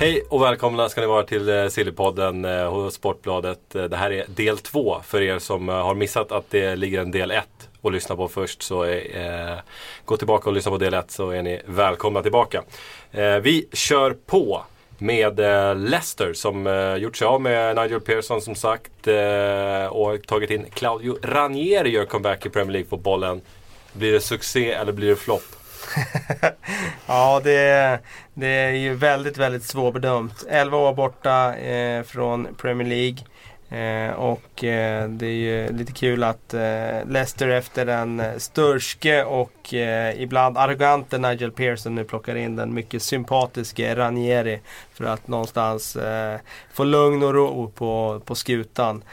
Hej och välkomna ska ni vara till eh, Sillypodden eh, hos Sportbladet. Eh, det här är del två för er som har missat att det ligger en del ett och lyssna på först. Så eh, gå tillbaka och lyssna på del ett så är ni välkomna tillbaka. Eh, vi kör på med eh, Leicester som eh, gjort sig av med Nigel Pearson som sagt eh, och tagit in Claudio Ranieri gör comeback i Premier League på bollen. Blir det succé eller blir det flopp? Ja, det är, det är ju väldigt, väldigt svårbedömt. 11 år borta eh, från Premier League. Eh, och eh, det är ju lite kul att eh, Leicester efter den eh, störske och eh, ibland arrogante Nigel Pearson nu plockar in den mycket sympatiske Ranieri för att någonstans eh, få lugn och ro på, på skutan.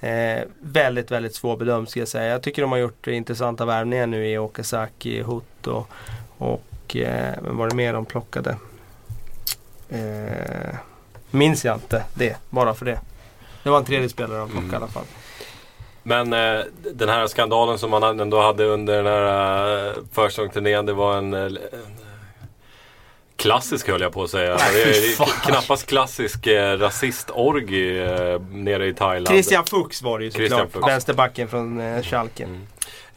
Eh, väldigt, väldigt svårbedömt ska jag säga. Jag tycker de har gjort intressanta värvningar nu i Okazaki, Hut och, eh, vem var det mer de plockade? Eh, minns jag inte det, bara för det. Det var en tredje spelare de plockade i alla fall. Men eh, den här skandalen som man ändå hade under den här eh, försäsongsturnén, det var en, eh, en klassisk höll jag på att säga. det är knappast klassisk eh, rasistorgi eh, nere i Thailand. Christian Fuchs var det ju såklart. Vänsterbacken från eh, Schalke.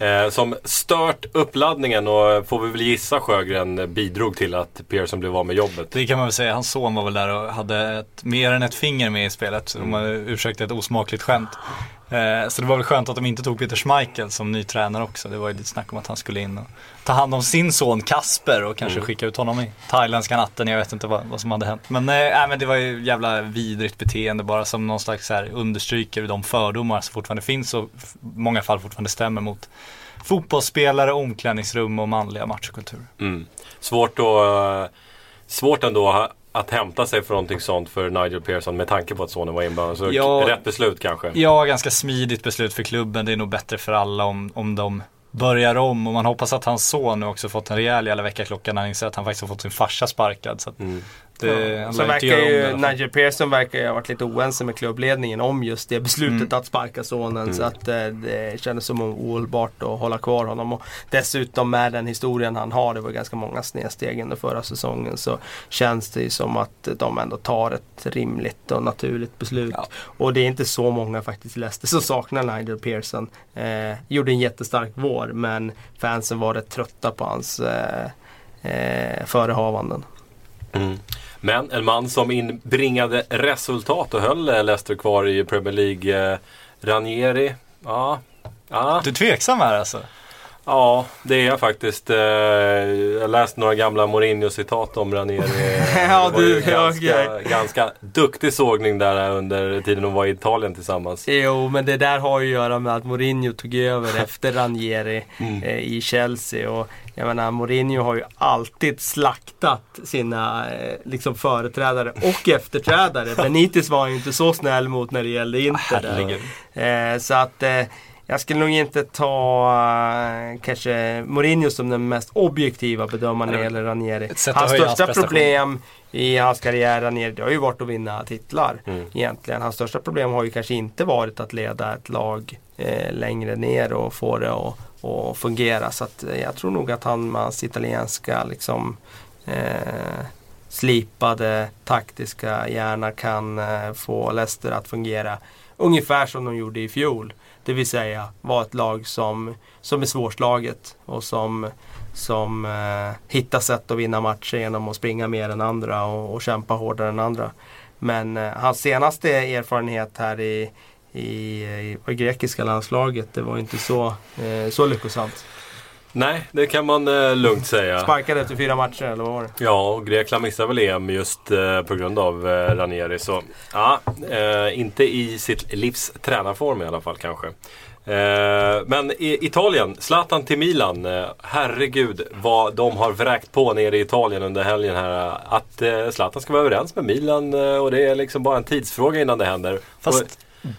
Eh, som stört uppladdningen och får vi väl gissa Sjögren bidrog till att Pearson blev av med jobbet. Det kan man väl säga. Hans son var väl där och hade ett, mer än ett finger med i spelet. Mm. De har ett osmakligt skämt. Eh, så det var väl skönt att de inte tog Peter Schmeichel som ny tränare också. Det var ju lite snack om att han skulle in och ta hand om sin son Kasper och kanske Mm. skicka ut honom i thailändska natten. Jag vet inte vad, vad som hade hänt. Men, nej, men det var ju jävla vidrigt beteende bara som någon slags så här understryker de fördomar som fortfarande finns och i många fall fortfarande stämmer mot fotbollsspelare, omklädningsrum och manliga matchkulturer. Mm. Svårt, att, eh, svårt ändå att hämta sig för någonting sånt för Nigel Pearson med tanke på att sonen var inblandad. Så Ja. rätt beslut kanske. Ja, ganska smidigt beslut för klubben. Det är nog bättre för alla om, om de börjar om. Och man hoppas att hans son nu också fått en rejäl jävla väckarklocka när han inser att han faktiskt har fått sin farsa sparkad. Så Mm. Det, Ja. inte verkar ju. Nigel Pearson verkar ju ha varit lite oense med klubbledningen om just det beslutet Mm. att sparka sonen. Mm. Så att eh, det kändes som ohållbart att hålla kvar honom. Och dessutom med den historien han har, det var ganska många snedsteg under förra säsongen, så känns det ju som att de ändå tar ett rimligt och naturligt beslut. Ja. Och det är inte så många faktiskt i Leicester som saknar Nigel Pearson. Eh, gjorde en jättestark vår men fansen var rätt trötta på hans eh, eh, förehavanden. Mm. Men en man som inbringade resultat och höll Leicester kvar i Premier League. Eh, Ranieri. Ja. Ja. Du är tveksam här alltså? Ja, det är jag faktiskt. Eh, jag läste några gamla Mourinho-citat om Ranieri. Ja, du, ganska, okej. ganska duktig sågning där under tiden de var i Italien tillsammans. Jo, men det där har ju att göra med att Mourinho tog över efter Ranieri Mm. eh, i Chelsea. Och jag menar, Mourinho har ju alltid slaktat sina eh, liksom företrädare och efterträdare. Benitez var ju inte så snäll mot när det gällde Inter. Eh, så att eh, jag skulle nog inte ta eh, kanske Mourinho som den mest objektiva bedömaren när det gäller Ranieri. Hans största problem i hans karriär Ranieri, det har ju varit att vinna titlar Mm. egentligen. Hans största problem har ju kanske inte varit att leda ett lag eh, längre ner och få det att att fungera. Så att, eh, jag tror nog att han med hans italienska liksom eh, slipade taktiska hjärna kan eh, få Leicester att fungera ungefär som de gjorde i fjol. Det vill säga vara ett lag som, som är svårslaget och som, som eh, hittar sätt att vinna matcher genom att springa mer än andra och, och kämpa hårdare än andra. Men eh, hans senaste erfarenhet här i, i, i i grekiska landslaget, det var inte så, eh, så lyckosamt. Nej, det kan man eh, lugnt säga. Sparkade efter fyra matcher eller vad var det? Ja, och Grekland missar väl EM just eh, på grund av eh, Ranieri. Så ja, eh, inte i sitt livs tränarform i alla fall kanske. Eh, men i Italien, Zlatan till Milan. Eh, herregud vad de har vräkt på nere i Italien under helgen här. Att eh, Zlatan ska vara överens med Milan eh, och det är liksom bara en tidsfråga innan det händer. Fast Och,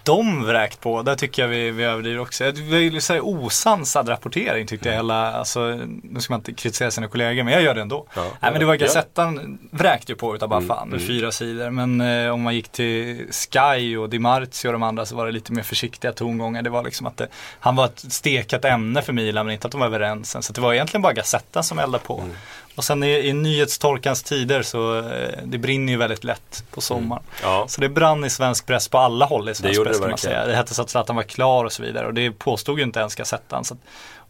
de vräkt på, där tycker jag vi, vi överdriver också. Det ju så här osansad rapportering tyckte jag hela, alltså nu ska man inte kritisera sina kollegor men jag gör det ändå. Ja, Nej men det var ja. Gazettan vräkte ju på utav bara Mm, fan mm. fyra sidor. Men eh, om man gick till Sky och Di Marzio och de andra så var det lite mer försiktiga tongångar. Det var liksom att det, han var ett stekat ämne för Milan men inte att de var överens än. Så det var egentligen bara Gazettan som eldade på. Mm. Och sen i, i nyhetstorkans tider så eh, det brinner ju väldigt lätt på sommaren. ja. Så det brann i svensk press på alla håll i svensk gjorde press det kan man säga. Det hette så att Zlatan var klar och så vidare och det påstod ju inte ens Gazettan. Så att,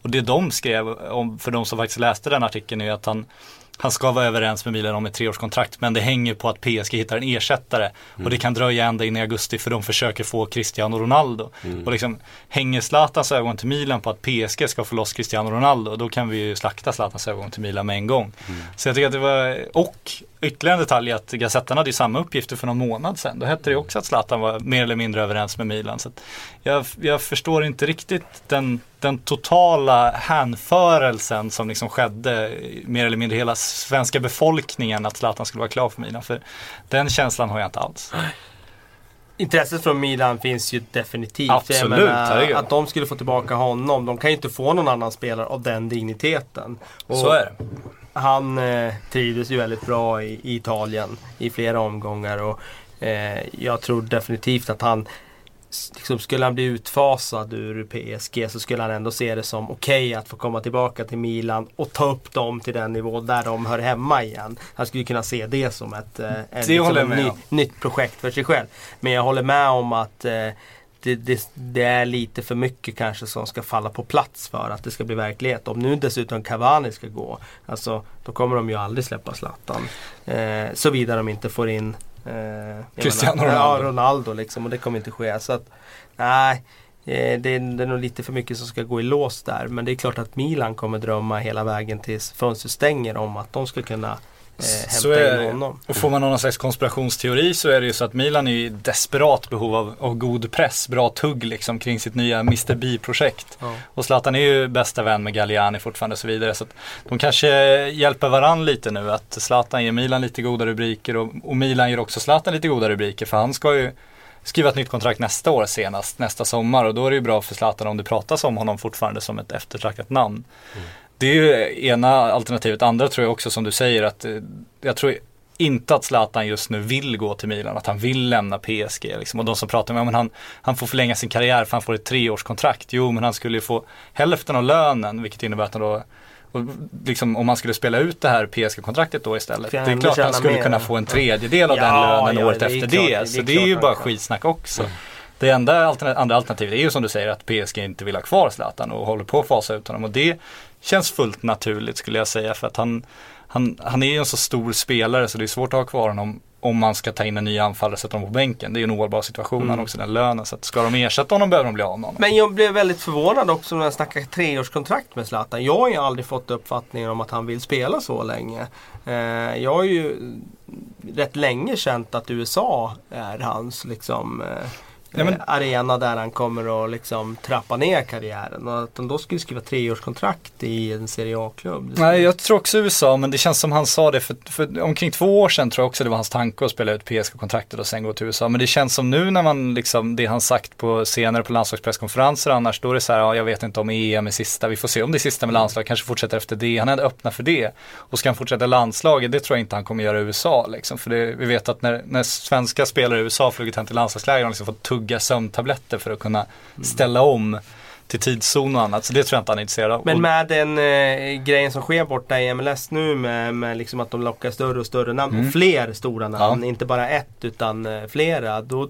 och det de skrev om, för de som faktiskt läste den artikeln är att han han ska vara överens med Milan om ett treårskontrakt men det hänger på att PSG hittar en ersättare och det kan dröja ända in i augusti för de försöker få Cristiano Ronaldo. Och liksom hänger Zlatans övergång till Milan på att PSG ska få loss Cristiano Ronaldo då kan vi ju slakta Zlatans övergång till Milan med en gång. Så jag tycker att det var, och ytterligare en detalj är att Gazettan hade ju samma uppgifter för någon månad sedan. Då hette det också att Zlatan var mer eller mindre överens med Milan. Så jag, jag förstår inte riktigt den, den totala hänförelsen som liksom skedde mer eller mindre hela svenska befolkningen att Zlatan skulle vara klar för Milan. För den känslan har jag inte alls. Intresset från Milan finns ju definitivt. Absolut, menar, att de skulle få tillbaka honom. De kan ju inte få någon annan spelare av den digniteten. Och Så är det. Han eh, trivdes ju väldigt bra i, i Italien i flera omgångar. Och eh, jag tror definitivt att han Liksom skulle han bli utfasad ur PSG så skulle han ändå se det som okej att få komma tillbaka till Milan och ta upp dem till den nivå där de hör hemma igen. Han skulle kunna se det som ett, eh, håller jag ett ny, nytt projekt för sig själv. Men jag håller med om att eh, det, det, det är lite för mycket kanske som ska falla på plats för att det ska bli verklighet. Om nu dessutom Cavani ska gå, alltså, då kommer de ju aldrig släppa Zlatan. Eh, Såvida de inte får in eh, Cristiano menar, Ronaldo. Ja, Ronaldo liksom, och det kommer inte ske. Så att, nej, eh, det, är- det är nog lite för mycket som ska gå i lås där. Men det är klart att Milan kommer drömma hela vägen tills fönstret stänger om att de ska kunna eh, hämta är in honom. Och får man någon slags konspirationsteori så är det ju så att Milan är i desperat behov av, av god press, bra tugg liksom kring sitt nya Mr B-projekt. Ja. Och Zlatan är ju bästa vän med Galliani fortfarande och så vidare. Så att de kanske hjälper varann lite nu. Att Zlatan ger Milan lite goda rubriker och, och Milan ger också Zlatan lite goda rubriker. För han ska ju skriva ett nytt kontrakt nästa år senast, nästa sommar. Och då är det ju bra för Zlatan om det pratas om honom fortfarande som ett eftertraktat namn. Det är ju ena alternativet. Andra tror jag också som du säger att eh, jag tror inte att Zlatan just nu vill gå till Milan, att han vill lämna PSG. Liksom. Och de som pratar med honom, han, han får förlänga sin karriär för han får ett treårskontrakt. Jo, men han skulle ju få hälften av lönen, vilket innebär att han då och liksom, om man skulle spela ut det här PSG-kontraktet då istället. Det är klart att han skulle mer. kunna få en tredjedel av den Ja, lönen ja, året det efter klart, det. det är Så det är ju bara skitsnack också. Det enda altern- andra alternativet är ju som du säger att PSG inte vill ha kvar Zlatan och håller på att fasa ut honom. Och det känns fullt naturligt skulle jag säga. För att han, han, han är ju en så stor spelare så det är svårt att ha kvar honom om man ska ta in en ny anfallare och sätta honom på bänken. Det är ju en ohållbar situation, han har också den lönen. Så ska de ersätta honom behöver de bli av med honom. Men jag blev väldigt förvånad också när jag snackade treårskontrakt med Zlatan. Jag har ju aldrig fått uppfattningen om att han vill spela så länge. Eh, jag har ju rätt länge känt att USA är hans liksom eh, Ja, men- eh, arena där han kommer att liksom trappa ner karriären. Och att han då skulle skriva treårskontrakt i en Serie A-klubb. skulle- Nej, jag tror också USA, men det känns som han sa det för, för omkring två år sedan tror jag också det var hans tanke att spela ut PSG-kontraktet och sen gå till USA. Men det känns som nu när man liksom, det han sagt på senare på landslagspresskonferenser annars, då är det så här, ja, jag vet inte om EM är sista, vi får se om det är sista med landslag, kanske fortsätter efter det. Han är öppna för det. Och ska han fortsätta landslaget, det tror jag inte han kommer göra i USA liksom. För det, vi vet att när, när svenska spelare i USA flugit hem till landslagsläger har liksom fått tugga sömntabletter för att kunna ställa om till tidszon och annat. Så det tror jag inte han är intresserad av. Men med den eh, grejen som sker borta i MLS nu med, med liksom att de lockar större och större namn Mm. och fler stora namn. Ja. Inte bara ett utan eh, flera. Då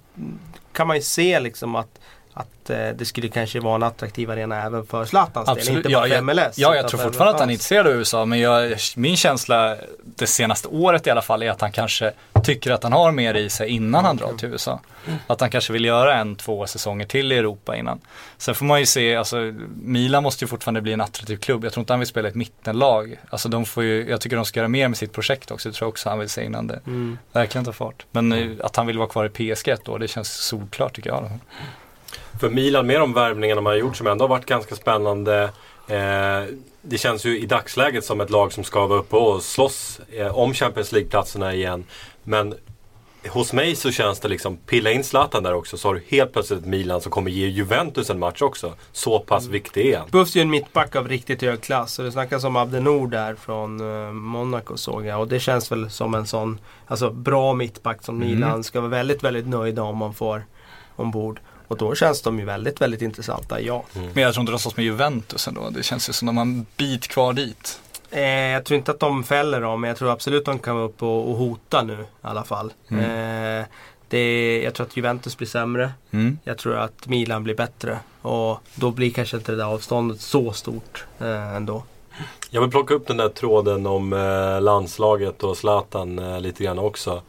kan man ju se liksom att, att eh, det skulle kanske vara en attraktiv arena även för Zlatans del. Inte bara ja, för MLS. Ja, jag tror fortfarande att han är intresserad av USA. Men jag, min känsla det senaste året i alla fall är att han kanske tycker att han har mer i sig innan han drar till USA. Att han kanske vill göra en, två säsonger till i Europa innan. Sen får man ju se, alltså Milan måste ju fortfarande bli en attraktiv klubb. Jag tror inte han vill spela ett mittenlag. Alltså de får ju, jag tycker de ska göra mer med sitt projekt också. Det tror jag också han vill se innan det Mm. verkligen tar fart. Men eh, att han vill vara kvar i PSG ett år, det känns solklart tycker jag. För Milan, med de värvningarna man har gjort som ändå har varit ganska spännande. Eh, det känns ju i dagsläget som ett lag som ska vara uppe och slåss eh, om Champions League-platserna igen. Men hos mig så känns det liksom, pilla in Zlatan där också så har du helt plötsligt ett Milan som kommer ge Juventus en match också. Så pass viktig är han. behövs ju en mittback av riktigt hög klass. Och det snackas om Abdenor där från eh, Monaco såg jag. Och det känns väl som en sån alltså, bra mittback som Milan ska vara väldigt, väldigt nöjda om man får ombord. Och då känns de ju väldigt, väldigt intressanta, ja. Men jag tror inte de slåss med Juventus ändå. Det känns ju som de har en bit kvar dit. Eh, jag tror inte att de fäller dem, men jag tror absolut de kan vara uppe och, och hota nu i alla fall. Eh, det, jag tror att Juventus blir sämre. Mm. Jag tror att Milan blir bättre. Och då blir kanske inte det där avståndet så stort eh, ändå. Jag vill plocka upp den där tråden om eh, landslaget och Zlatan eh, lite grann också.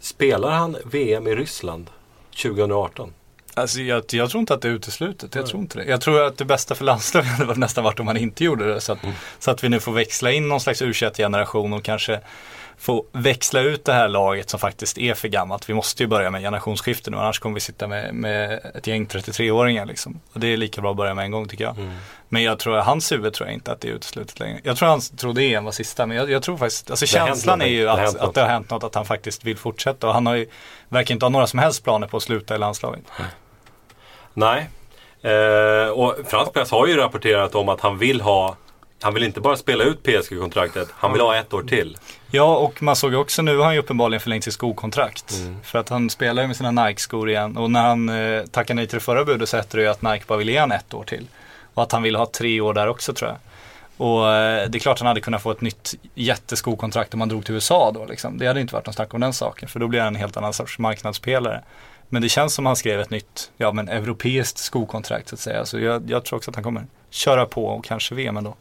Spelar han VM i Ryssland 2018? Alltså jag, jag tror inte att det är uteslutet. Jag tror inte det. Jag tror att det bästa för landslaget hade nästan varit om man inte gjorde det. Så att, så att vi nu får växla in någon slags u generation och kanske få växla ut det här laget som faktiskt är för gammalt. Vi måste ju börja med generationsskifte nu annars kommer vi sitta med, med ett gäng 33-åringar liksom. Och det är lika bra att börja med en gång tycker jag. Men jag tror, hans huvud tror jag inte att det är uteslutet längre. Jag tror han trodde EM var sista men jag, jag tror faktiskt, alltså Det känslan är ju. Det att, hänt att det har hänt något, att han faktiskt vill fortsätta. Och han har ju, verkar inte ha några som helst planer på att sluta i landslaget. Nej. Eh, och fransk press har ju rapporterat om att han vill ha han vill inte bara spela ut PSG-kontraktet, han vill ha ett år till. Ja, och man såg också nu har han ju uppenbarligen förlängt sitt skokontrakt. För att han spelar ju med sina Nike-skor igen. Och när han eh, tackade nej till det förra budet så hette det ju att Nike bara ville ge han ett år till. Och att han ville ha tre år där också tror jag. Och eh, det är klart han hade kunnat få ett nytt jätteskokontrakt om han drog till USA då. Liksom. Det hade inte varit någon snack om den saken. För då blir han en helt annan sorts marknadsspelare. Men det känns som han skrev ett nytt, ja men europeiskt skokontrakt så att säga. Så jag, jag tror också att han kommer köra på och kanske VM ändå.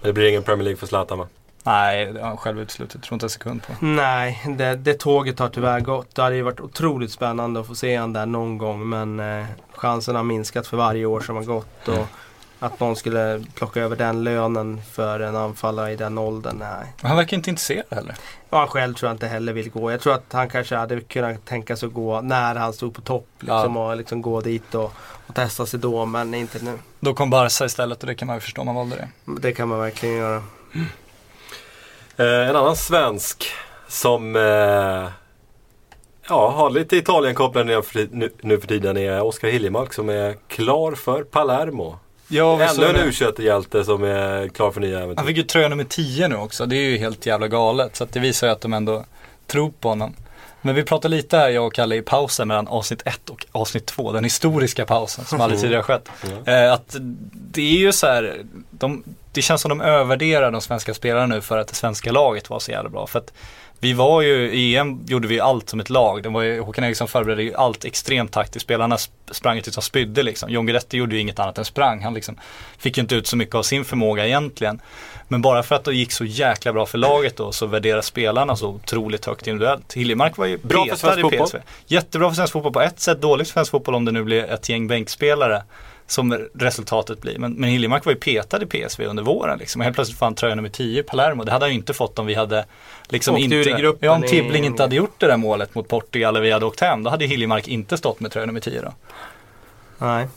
Men det blir ingen Premier League för Zlatan va? Nej, det har han själv uteslutit. Tror inte en sekund på. Nej, det, det tåget har tyvärr gått. Det hade ju varit otroligt spännande att få se han där någon gång. Men eh, chansen har minskat för varje år som har gått. Och att någon skulle plocka över den lönen för en anfallare i den åldern, nej. Han verkar inte intresserad heller. Och han själv tror jag inte heller vill gå. Jag tror att han kanske hade kunnat tänka sig att gå när han stod på topp. Liksom, Och liksom gå dit och, och testa sig då, men inte nu. Då kom Barca istället och det kan man ju förstå om man valde det. Det kan man verkligen göra. Eh, en annan svensk som eh, ja, har lite för- nu, nu för tiden är Oskar Hiljemark som är klar för Palermo. Ja, Ännu en u hjälte som är klar för nya Han äventyr. fick ju tröja nummer 10 nu också. Det är ju helt jävla galet. Så att det visar ju att de ändå tror på honom. Men vi pratade lite här, jag och Kalle, i pausen mellan avsnitt 1 och avsnitt 2. Den historiska pausen som aldrig tidigare skett. Eh, att det är ju så här, de, det känns som de övervärderar de svenska spelarna nu för att det svenska laget var så jävla bra. För att vi var ju, i EM gjorde vi allt som ett lag. Det var ju, Håkan Eriksson förberedde ju allt extremt taktiskt. Spelarna sp- sprang tills de spydde liksom. John Guidetti gjorde ju inget annat än sprang. Han liksom fick ju inte ut så mycket av sin förmåga egentligen. Men bara för att det gick så jäkla bra för laget då så värderas spelarna så otroligt högt individuellt. Hiljemark var ju Bra för svensk i fotboll. PSV. Jättebra för svensk fotboll på ett sätt, dåligt för svensk fotboll om det nu blir ett gäng bänkspelare som resultatet blir. Men, men Hiljemark var ju petad i PSV under våren liksom. Och helt plötsligt får han tröja nummer 10 i Palermo. Det hade han ju inte fått om vi hade liksom Åkt inte, ur i gruppen ja, om i- Tibbling inte hade gjort det där målet mot Portugal och vi hade åkt hem. Då hade Hiljemark inte stått med tröja nummer 10 då. Nej.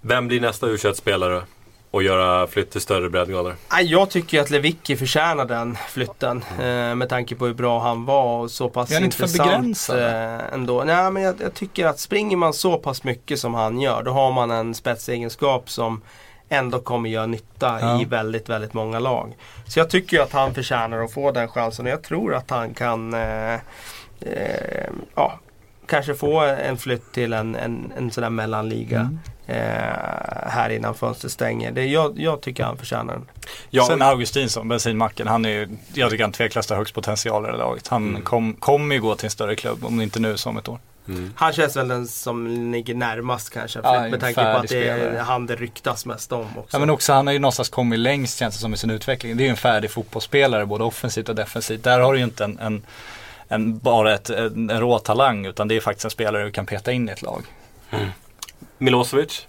Vem blir nästa u spelare och göra flytt till större breddgrader? Nej, Jag tycker att Lewicki förtjänar den flytten. Eh, med tanke på hur bra han var och så pass Är han inte för intressant eh, ändå. Nej, men jag, jag tycker att springer man så pass mycket som han gör då har man en spetsegenskap som ändå kommer göra nytta Ja. i väldigt, väldigt många lag. Så jag tycker att han förtjänar att få den chansen och jag tror att han kan eh, eh, ja, kanske få en flytt till en, en, en sån där mellanliga Mm. Eh, här innan fönstret stänger. Det, jag, jag tycker han förtjänar den. Ja, Sen Augustinsson, bensinmacken, han är ju, jag tycker han tveklöst har högst potential i det laget. Han Mm. kom, kommer ju gå till en större klubb, om inte nu så om ett år. Han känns väl den som ligger närmast kanske. Ja, med tanke på att det är han det ryktas mest om också. Ja men också, han har ju någonstans kommit längst känns det som i sin utveckling. Det är ju en färdig fotbollsspelare både offensivt och defensivt. Där har du ju inte en, en, en bara ett, en, en rå talang utan det är faktiskt en spelare du kan peta in i ett lag. Milosevic?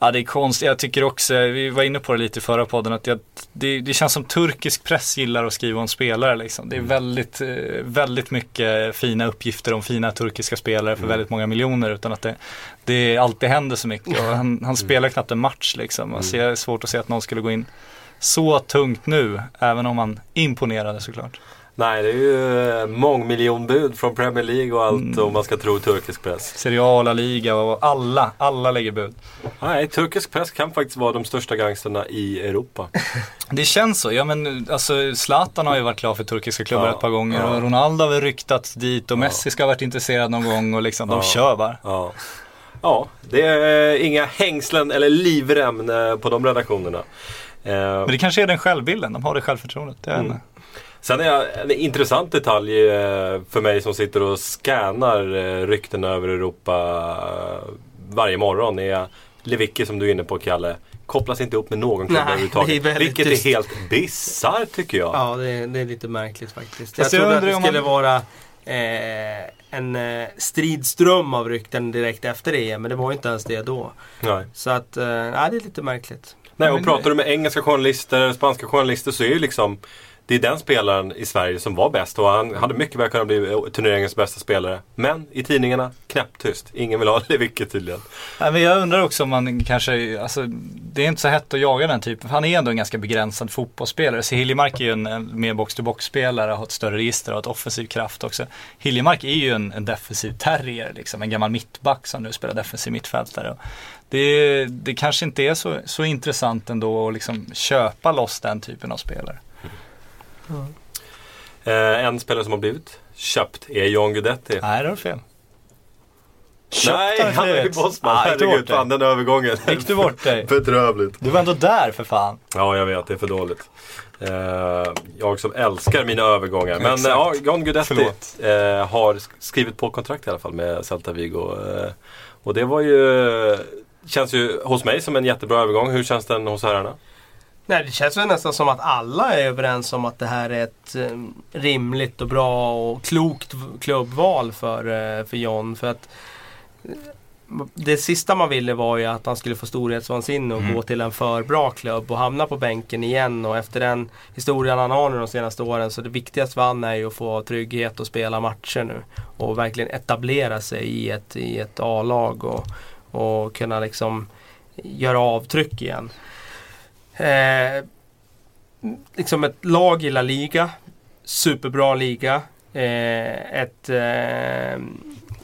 Ja det är konstigt, jag tycker också, vi var inne på det lite i förra podden, att jag, det, det känns som turkisk press gillar att skriva om spelare liksom. Det är väldigt, eh, väldigt mycket fina uppgifter om fina turkiska spelare för väldigt många miljoner utan att det, det alltid händer så mycket. Och han, han spelar knappt en match liksom. Alltså, jag är svårt att se att någon skulle gå in så tungt nu, även om han imponerade såklart. Nej, det är ju eh, mångmiljonbud från Premier League och allt Mm. om man ska tro turkisk press. Serie A, La Liga och alla, alla lägger bud. Nej, turkisk press kan faktiskt vara de största gangsterna i Europa. Det känns så. Ja men alltså Zlatan har ju varit klar för turkiska klubbar Ja, ett par gånger ja. och Ronaldo har väl ryktats dit och Messi ska ha varit intresserad någon gång och liksom, de kör bara. Ja. ja, det är inga hängslen eller livrem eh, på de redaktionerna. Eh, Men det kanske är den självbilden, de har det självförtroendet. Jag vet Mm. Sen är jag, en intressant detalj eh, för mig som sitter och scannar eh, rykten över Europa eh, varje morgon är Lewicki som du är inne på Kalle. Kopplas inte upp med någon klubb överhuvudtaget. det är Vilket tyst. är helt bisarrt tycker jag. Ja, det, är- det är lite märkligt faktiskt. Jag jag trodde att det skulle man- vara eh, en eh, stridström av rykten direkt efter EM, men det var ju inte ens det då. Nej. Så att, eh, nej, det är lite märkligt. Nej, och pratar du med engelska journalister, spanska journalister så är ju liksom det är den spelaren i Sverige som var bäst och han hade mycket väl kunnat bli eh, turneringens bästa spelare. Men i tidningarna, knäpptyst. Ingen vill ha Lewicki tydligen. Nej, men jag undrar också om man kanske, alltså det är inte så hett att jaga den typen. Han är ändå en ganska begränsad fotbollsspelare. Så Hiljemark är ju en, en mer box-to-box-spelare, har ett större register och har ett offensiv kraft också. Hiljemark är ju en, en defensiv terrier liksom, en gammal mittback som nu spelar defensiv mittfältare. Det, det kanske inte är så, så intressant ändå att liksom köpa loss den typen av spelare. Eh, en spelare som har blivit köpt är John Guidetti. Nej, det var fel. Nej, har han är blivit. Bosman. Ah, Herregud, fan den övergången. Gick du bort dig? Bedrövligt. Du var ändå där för fan. Ja, jag vet. Det är för dåligt. Eh, jag som älskar mina övergångar. Men Exakt. ja, John Guidetti eh, har sk- skrivit på kontrakt i alla fall med Celta Vigo. Eh, och det var ju, känns ju hos mig som en jättebra övergång. Hur känns den hos herrarna? Nej, det känns väl nästan som att alla är överens om att det här är ett eh, rimligt och bra och klokt klubbval för, eh, för John. För att eh, det sista man ville var ju att han skulle få storhetsvansinne och Mm. gå till en för bra klubb och hamna på bänken igen. Och efter den historien han har nu de senaste åren så det viktigaste för han är ju att få trygghet och spela matcher nu. Och verkligen etablera sig i ett, i ett A-lag och, och kunna liksom göra avtryck igen. Eh, liksom ett lag i La Liga. Superbra liga. Eh, ett, eh,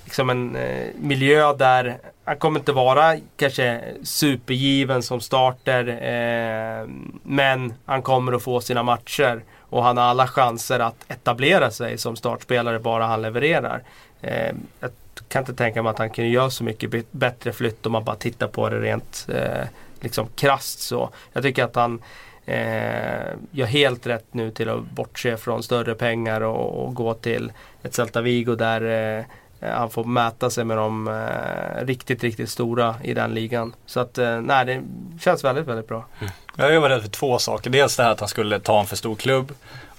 liksom en eh, miljö där han kommer inte vara kanske supergiven som starter. Eh, men han kommer att få sina matcher. Och han har alla chanser att etablera sig som startspelare bara han levererar. Eh, jag kan inte tänka mig att han kan göra så mycket bättre flytt om man bara tittar på det rent eh, liksom krasst så. Jag tycker att han eh, gör helt rätt nu till att bortse från större pengar och, och gå till ett Celta Vigo där eh, han får mäta sig med de eh, riktigt, riktigt stora i den ligan. Så att eh, nej, det känns väldigt, väldigt bra. Mm. Jag var rädd för två saker. Dels det här att han skulle ta en för stor klubb.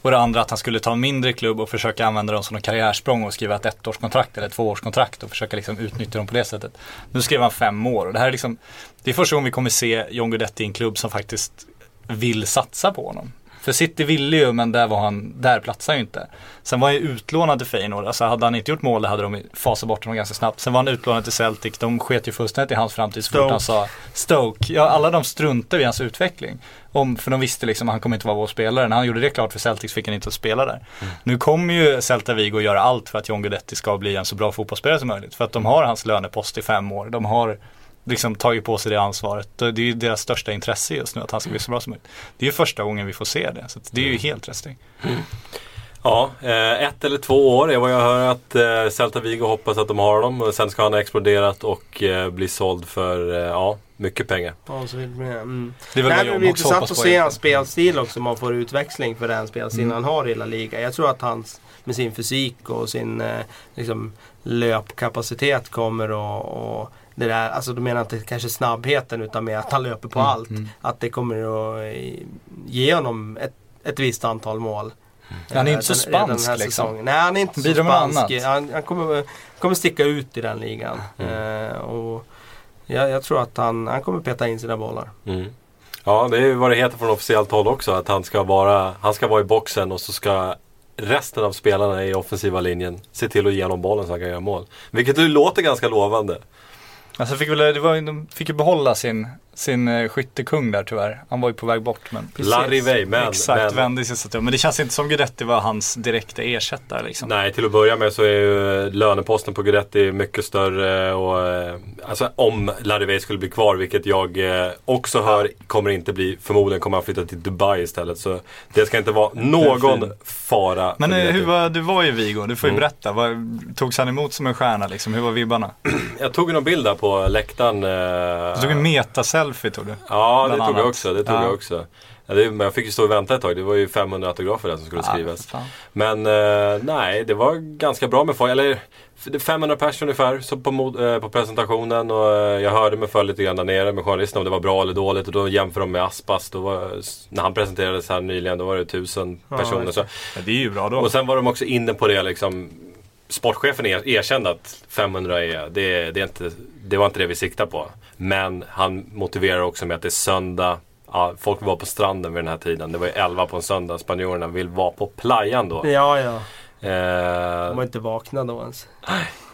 Och det andra att han skulle ta en mindre klubb och försöka använda dem som en karriärsprång och skriva ett ettårskontrakt eller ett tvåårskontrakt och försöka liksom utnyttja dem på det sättet. Nu skrev han fem år och det här är liksom Det är första gången vi kommer se John Guidetti i en klubb som faktiskt vill satsa på honom. För City ville ju men där var han, där platsar ju inte. Sen var han ju utlånad till Feyenoord, alltså hade han inte gjort mål hade de fasat bort honom ganska snabbt. Sen var han utlånad till Celtic, de sket ju fullständigt i hans framtid så fort han sa Stoke, ja alla de struntade i hans utveckling. Om, för de visste liksom att han kommer inte vara vår spelare. När han gjorde det klart för Celtic fick han inte spela där. Nu kommer ju Celta Vigo göra allt för att John Guidetti ska bli en så bra fotbollsspelare som möjligt. För att de har hans lönepost i fem år. De har liksom tagit på sig det ansvaret. Det är ju deras största intresse just nu att han ska bli så bra som möjligt. Det är ju första gången vi får se det. Så det är ju helt rätt steg. Ja, eh, ett eller två år är vad jag hör att eh, Celta Vigo hoppas att de har dem. Och Sen ska han ha exploderat och eh, bli såld för ja, mycket pengar. Ja, så vill man- mm. Det är väl det jag blir intressant att se hans spelstil också. Om man får utväxling för den spelstilen Mm. han har i La Liga. Jag tror att han med sin fysik och sin liksom, löpkapacitet kommer att och det där, alltså du menar inte kanske snabbheten utan mer att han löper på Mm, allt. mm. Att det kommer att ge honom ett, ett visst antal mål. Han är inte så den- den spansk, här liksom. Nej han är inte Bidrar så spansk. annat. Han, han kommer, kommer sticka ut i den ligan. Mm. Eh, och, jag, jag tror att han, han kommer peta in sina bollar. Mm. Ja, det är ju vad det heter från officiellt håll också. Att han ska, vara, han ska vara i boxen och så ska resten av spelarna i offensiva linjen se till att ge honom bollen så han kan göra mål. Vilket ju låter ganska lovande. Alltså fick väl, det var, de fick ju behålla sin, sin eh, skyttekung där tyvärr. Han var ju på väg bort men Larry Way, men, Exakt, men vände sig så att, men det känns inte som Guidetti var hans direkta ersättare liksom. Nej, till att börja med så är ju löneposten på Guidetti mycket större. Och, eh, alltså om Larry Way skulle bli kvar, vilket jag eh, också hör kommer inte bli. Förmodligen kommer han flytta till Dubai istället. Så det ska inte vara någon fara. Men eh, hur var, du var ju i Vigo, du får ju Mm. berätta. Vad, togs han emot som en stjärna liksom? Hur var vibbarna? Jag tog en bild där på läktaren. eh, Du tog en meta-selfie tog du. Ja, det tog jag också. Det tog Ja. jag också. Ja, det, men jag fick ju stå och vänta ett tag. Det var ju 500 autografer där som skulle skrivas. fan. Men eh, nej, det var ganska bra med folk. Eller f- det är 500 personer ungefär så på, eh, på presentationen. Och eh, jag hörde mig för lite grann där nere med journalisterna om det var bra eller dåligt. Och då jämför de med Aspas. Då var, när han presenterades här nyligen då var det tusen Ja, personer. Så. Ja, det är ju bra då. Och sen var de också inne på det liksom. Sportchefen er, erkände att 500 är, det, det, är inte, det var inte det vi siktar på. Men han motiverar också med att det är söndag. Ja, folk vara på stranden vid den här tiden. Det var ju 11 på en söndag. Spanjorerna vill vara på playan då. Ja, ja. Eh, De var inte vakna då ens.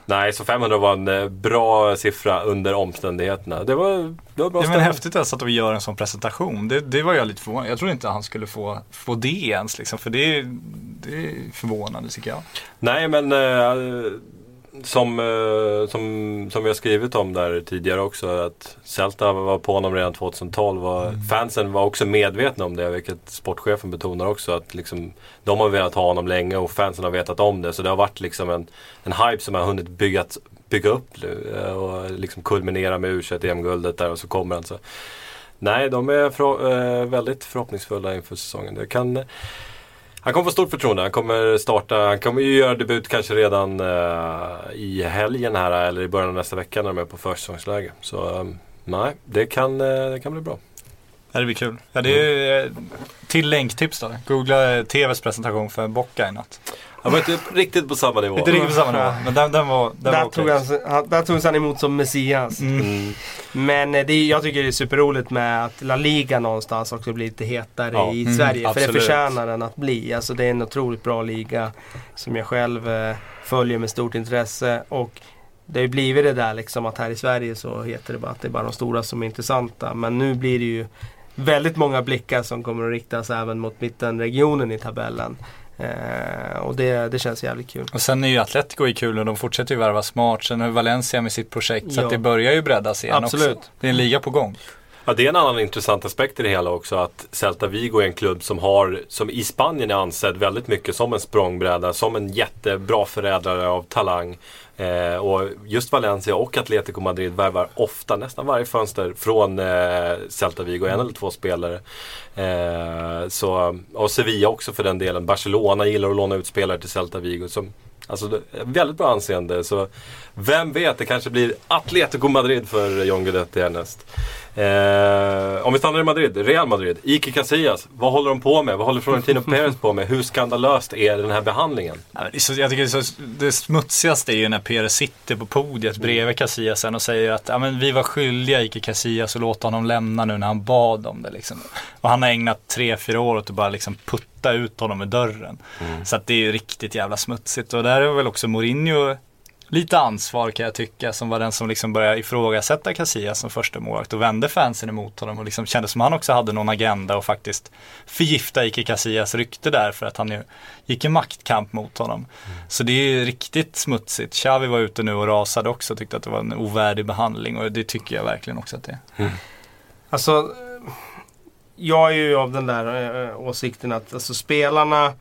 Nej, så 500 var en eh, bra siffra under omständigheterna. Det var, det var bra Ja, men häftigt alltså att vi gör en sån presentation. Det, det var jag lite förvånad. Jag trodde inte han skulle få, få det ens liksom. För det är, det är förvånande tycker jag. Nej men eh, som, eh, som, som vi har skrivit om där tidigare också att Celta var på honom redan 2012 och Mm. fansen var också medvetna om det vilket sportchefen betonar också att liksom, de har velat ha honom länge och fansen har vetat om det så det har varit liksom en, en hype som har hunnit byggat, bygga upp nu eh, och liksom kulminera med u EM-guldet där och så kommer han så Nej, de är för, eh, väldigt förhoppningsfulla inför säsongen. Det kan, han kommer få stort förtroende. Han kommer starta, han kommer ju göra debut kanske redan eh, i helgen här eller i början av nästa vecka när de är på försäsongsläge. Så eh, nej, det kan, eh, det kan bli bra. Ja, det blir kul. Ja, det är eh, till länktips då. Googla TVs presentation för Bocca i natt. Han var inte riktigt på samma nivå. Inte riktigt på samma nivå, men den, den var, den Där, var tog han, han- där togs han emot som Messias. Mm. Men eh, det, är- jag tycker det är superroligt med att La Liga någonstans också blir lite hetare Ja, i mm, Sverige. För absolut. det förtjänar den att bli. Alltså det är en otroligt bra liga som jag själv eh, följer med stort intresse. Och det har ju blivit det där liksom att här i Sverige så heter det bara att det är bara de stora som är intressanta. Men nu blir det ju väldigt många blickar som kommer att riktas även mot mittenregionen i tabellen. Eh, och det, det känns jävligt kul. Och sen är ju Atletico i kul och de fortsätter ju värva smart. Sen har Valencia med sitt projekt. Så Ja. det börjar ju breddas igen Absolut. också. Det är en liga på gång. Ja, det är en annan intressant aspekt i det hela också att Celta Vigo är en klubb som har, som i Spanien är ansedd väldigt mycket som en språngbräda, som en jättebra förädlare av talang. Eh, och just Valencia och Atletico Madrid värvar ofta, nästan varje fönster, från eh, Celta Vigo, en eller två spelare. Eh, så, och Sevilla också för den delen. Barcelona gillar att låna ut spelare till Celta Vigo. Som, alltså, väldigt bra anseende. Så vem vet, det kanske blir Atletico Madrid för John Guidetti härnäst. Eh, om vi stannar i Madrid, Real Madrid, Ike Casillas. Vad håller de på med? Vad håller Florentino Perez på med? Hur skandalöst är den här behandlingen? Jag tycker det, smutsigaste är ju när Pérez sitter på podiet bredvid Casillas och säger att ja, men vi var skyldiga Ike Casillas och låta honom lämna nu när han bad om det. Liksom. Och han har ägnat tre, fyra år åt att bara liksom putta ut honom ur dörren. Så att det är ju riktigt jävla smutsigt. Och där är väl också Mourinho lite ansvar kan jag tycka. Som var den som liksom började ifrågasätta Casillas som första målvakt och vände fansen emot honom. Och liksom kände som han också hade någon agenda och faktiskt förgifta Ike Casillas rykte där för att han ju gick i maktkamp mot honom. Så det är ju riktigt smutsigt. Xavi var ute nu och rasade också och tyckte att det var en ovärdig behandling och det tycker jag verkligen också att det är. Alltså, eh, jag är ju av den där eh, åsikten att alltså, spelarna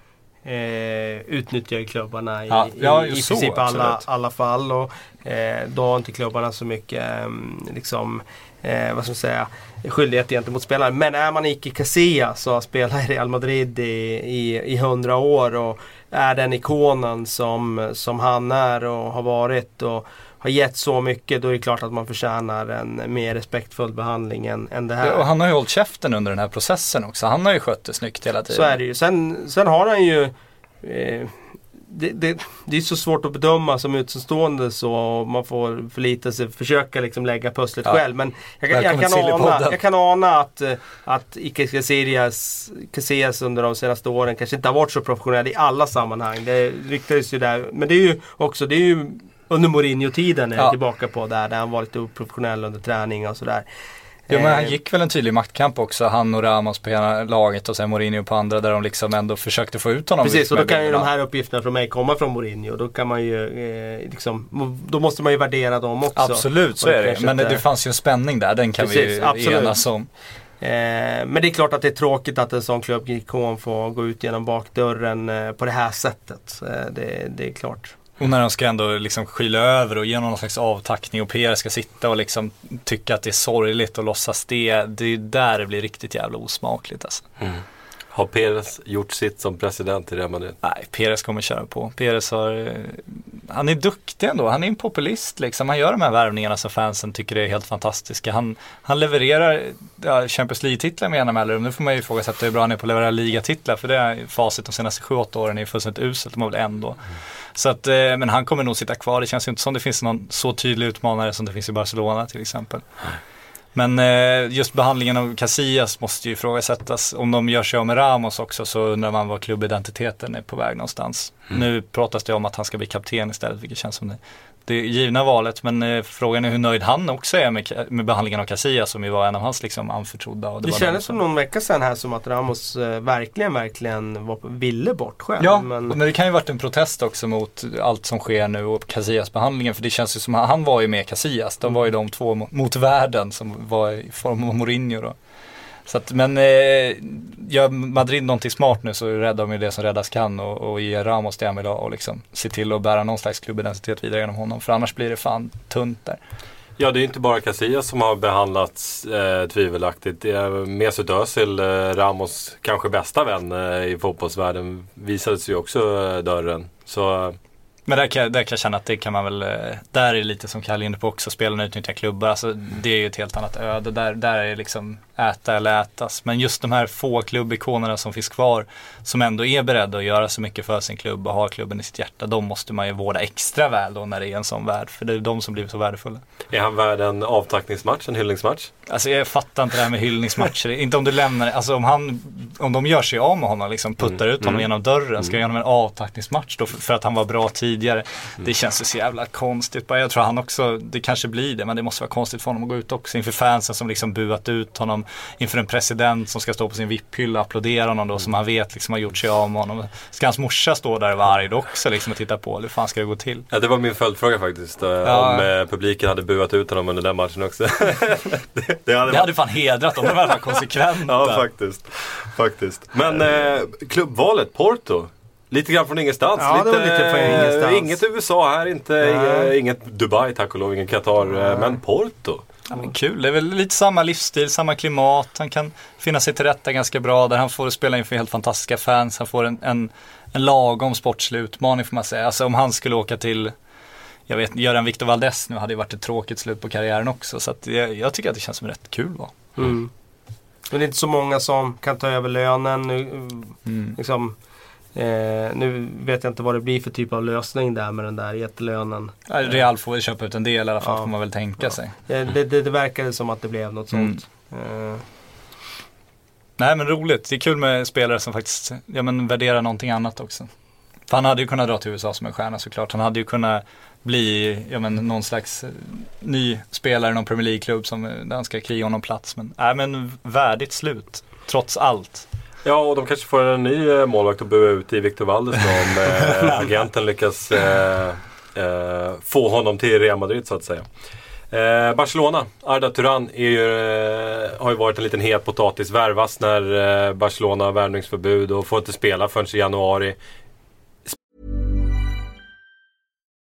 eh, utnyttjar ju klubbarna i, Ja, ja, i, i så, princip alla, absolut. alla fall. Och, eh, då har inte klubbarna så mycket eh, liksom, eh, vad ska man säga, skyldighet gentemot spelarna. Men är man Ike Casillas så har spelat i Real Madrid i, i, i 100 år och är den ikonen som, som han är och har varit. Och, har gett så mycket, då är det klart att man förtjänar en mer respektfull behandling än, än det här. Och han har ju hållit käften under den här processen också. Han har ju skött det snyggt hela tiden. Så är det ju. Sen, sen har han ju eh, det, det, det är så svårt att bedöma som utomstående så man får förlita sig, försöka liksom lägga pusslet Ja. själv. Men jag, kan- jag, kan ana, jag kan ana att, att Ike Casillas, Casillas under de senaste åren kanske inte har varit så professionell i alla sammanhang. Det ryktades ju där. Men det är ju också, det är ju under Mourinho-tiden är Ja. tillbaka på där, där han var lite oprofessionell under träning och sådär. Jo men han Eh, gick väl en tydlig maktkamp också, han och Ramos på ena laget och sen Mourinho på andra där de liksom ändå försökte få ut honom. Precis, och då kan ju de här uppgifterna från mig komma från Mourinho. Då kan man ju eh, liksom, då måste man ju värdera dem också. Absolut, så det är det. Men inte- det fanns ju en spänning där, den kan vi Precis, ju absolut. enas om. Eh, men det är klart att det är tråkigt att en sån klubbikon får gå ut genom bakdörren eh, på det här sättet. Eh, det, det är klart. Och när de ska ändå liksom skyla över och ge någon slags avtackning och PR ska sitta och liksom tycka att det är sorgligt och låtsas det. Det är ju där det blir riktigt jävla osmakligt alltså. Mm. Har Perez gjort sitt som president i Real Madrid? Nej, Perez kommer köra på. Perez har, eh, han är duktig ändå. Han är en populist liksom. Han gör de här värvningarna som fansen tycker är helt fantastiska. Han, han levererar ja, Champions League-titlar med jämna mellanrum. Nu får man ju ifrågasätta hur bra han är på att leverera ligatitlar. För det är facit de senaste 7-8 åren är fullständigt uselt. De har väl en då. Så att, eh, men han kommer nog sitta kvar. Det känns ju inte som det finns någon så tydlig utmanare som det finns i Barcelona till exempel. Men eh, just behandlingen av Casillas måste ju ifrågasättas. Om de gör sig av med Ramos också så undrar man var klubbidentiteten är på väg någonstans. Nu pratas det om att han ska bli kapten istället, vilket känns som det, det givna valet. Men eh, frågan är hur nöjd han också är med, med behandlingen av Casillas som ju var en av hans liksom anförtrodda. Och Det, var kändes de för någon vecka sedan här som att Ramos eh, verkligen, verkligen var, ville bort själv. Ja, men, men det kan ju varit en protest också mot allt som sker nu och Casillas behandlingen. För det känns ju som, han var ju med Casillas. De var ju de två mo- mot världen som var i form av Mourinho då. Så att, men eh, gör Madrid någonting smart nu så räddar de ju det som räddas kan och, och ger Ramos det han vill ha och liksom se till att bära någon slags klubbidentitet vidare genom honom. För annars blir det fan tunt där. Ja, det är inte bara Casillas som har behandlats eh, tvivelaktigt. Mesut Özil, eh, Ramos kanske bästa vän eh, i fotbollsvärlden, visades ju också eh, dörren. Så eh, Men där kan, där kan jag känna att det kan man väl, eh, där är det lite som Kalle inne på också, spelarna utnyttjar klubbar. Alltså det är ju ett helt annat öde. Där, där är liksom äta eller ätas. Men just de här få klubbikonerna som finns kvar, som ändå är beredda att göra så mycket för sin klubb och har klubben i sitt hjärta, de måste man ju vårda extra väl då när det är en sån värld. För det är de som blivit så värdefulla. är han värd en avtackningsmatch, en hyllningsmatch? Alltså jag fattar inte det här med hyllningsmatcher. inte om du lämnar, alltså om han, om de gör sig av med honom, liksom puttar ut honom genom dörren, ska jag genom en avtackningsmatch då för, för att han var bra tidigare. Det känns ju så jävla konstigt. Jag tror han också, det kanske blir det, men det måste vara konstigt för honom att gå ut också inför fansen som liksom buat ut honom, inför en president som ska stå på sin VIP-hylla och applådera honom då, som han vet liksom har gjort sig av med honom. Ska hans morsa stå där och vara arg också liksom och titta på? Eller hur fan ska det gå till? Ja, det var min följdfråga faktiskt. eh, Ja. Om eh, publiken hade buat ut honom under den matchen också. det, det hade Det hade fan hedrat dem, de var konsekventa. Ja, faktiskt. faktiskt. Men eh, klubbvalet, Porto. Lite grann från ingenstans. Ja, det var lite från eh, ingenstans. Inget USA här, inte, Nej. eh, inget Dubai tack och lov, ingen Qatar. eh, Men Porto. Ja, men kul, det är väl lite samma livsstil, samma klimat. Han kan finna sig till rätta ganska bra där. Han får spela inför helt fantastiska fans. Han får en, en, en lagom sportslig utmaning får man säga. Alltså om han skulle åka till, jag vet, göra en Victor Valdez nu hade det varit ett tråkigt slut på karriären också. Så att jag, jag tycker att det känns som rätt kul va. Mm. Men det är inte så många som kan ta över lönen. Nu, Mm. liksom, eh, nu vet jag inte vad det blir för typ av lösning där med den där jättelönen. Ja, Real får väl köpa ut en del i alla fall Ja. får man väl tänka sig. Eh, det, det, det verkade som att det blev något Mm. sånt. Eh, Nej men roligt, det är kul med spelare som faktiskt ja, men värderar någonting annat också. För han hade ju kunnat dra till USA som en stjärna såklart. Han hade ju kunnat bli ja, men, någon slags eh, ny spelare i någon Premier League-klubb som eh, där han ska kriga om någon plats. Men, nej, men värdigt slut, trots allt. Ja, och de kanske får en ny eh, målvakt att bua ut i Victor Valdes om eh, agenten lyckas eh, eh, få honom till Real Madrid så att säga. Eh, Barcelona, Arda Turan ju, eh, har ju varit en liten het potatis. Värvas när Barcelona har värvningsförbud och får inte spela förrän i januari.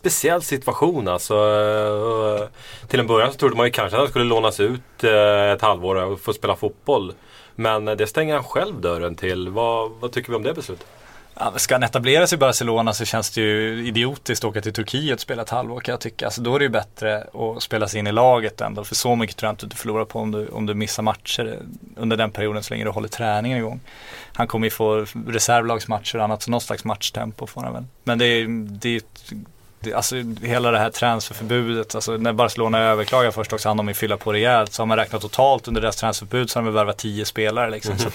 Speciell situation alltså. Eh, till en början så trodde man ju kanske att han skulle lånas ut eh, ett halvår och få spela fotboll. Men eh, det stänger han själv dörren till. Vad, vad tycker vi om det beslutet? Ja, ska han etablera sig i Barcelona så känns det ju idiotiskt att åka till Turkiet och spela ett halvår kan jag tycka. Alltså, då är det ju bättre att spela sig in i laget ändå. För så mycket tror jag inte du förlorar på om du, om du missar matcher under den perioden så länge du håller träningen igång. Han kommer ju få reservlagsmatcher och annat, så någon slags matchtempo får han väl. Men det är, det är alltså hela det här transferförbudet, alltså när Barcelona överklagar först också, han de ju fylla på rejält. Så har man räknat totalt under deras transferförbud så har de värvat 10 spelare liksom. Så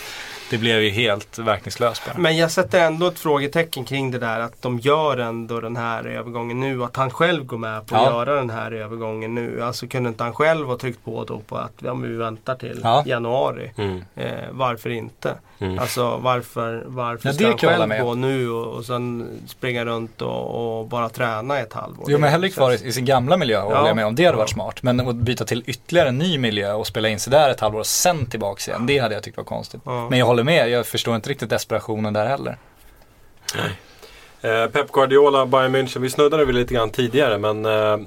det blev ju helt verkningslöst bara. Men jag sätter ändå ett frågetecken kring det där att de gör ändå den här övergången nu. Att han själv går med på att Ja. göra den här övergången nu. Alltså kunde inte han själv ha tryckt på då på att ja, vi väntar till Ja. januari. Mm. Eh, varför inte? Mm. Alltså varför, varför Ja, ska det han själv gå nu och, och sen springa runt och, och bara träna ett halvår? Jo Det men hellre kvar i, i sin gamla miljö och Ja. håller jag med om. Det hade Ja. varit smart. Men att byta till ytterligare en ny miljö och spela in sig där ett halvår och sen tillbaks igen. Det hade jag tyckt var konstigt. Ja. Men jag håller med, jag förstår inte riktigt desperationen där heller. Eh, Pep Guardiola, Bayern München. Vi snuddade vid lite grann tidigare men eh,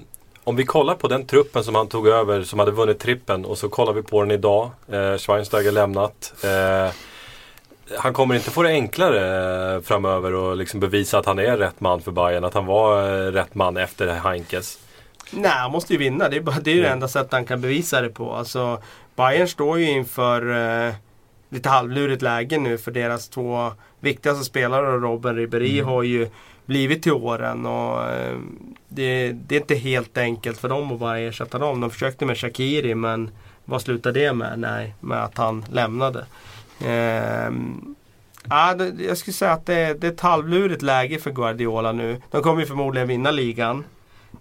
om vi kollar på den truppen som han tog över som hade vunnit trippen och så kollar vi på den idag. Eh, Schweinsteiger lämnat. Eh, han kommer inte få det enklare eh, framöver och liksom bevisa att han är rätt man för Bayern. Att han var eh, rätt man efter Heinkes. Nej, han måste ju vinna. Det är, bara, det, är ju det Mm. enda sättet han kan bevisa det på. Alltså, Bayern står ju inför eh, lite halvlurigt läge nu för deras två viktigaste spelare Robben Ribéry har ju blivit till åren. Och, eh, det, det är inte helt enkelt för dem att bara ersätta dem. De försökte med Shakiri men vad slutade det med? Nej, med att han lämnade. Ehm, ja, jag skulle säga att det, det är ett halvlurigt läge för Guardiola nu. De kommer ju förmodligen vinna ligan.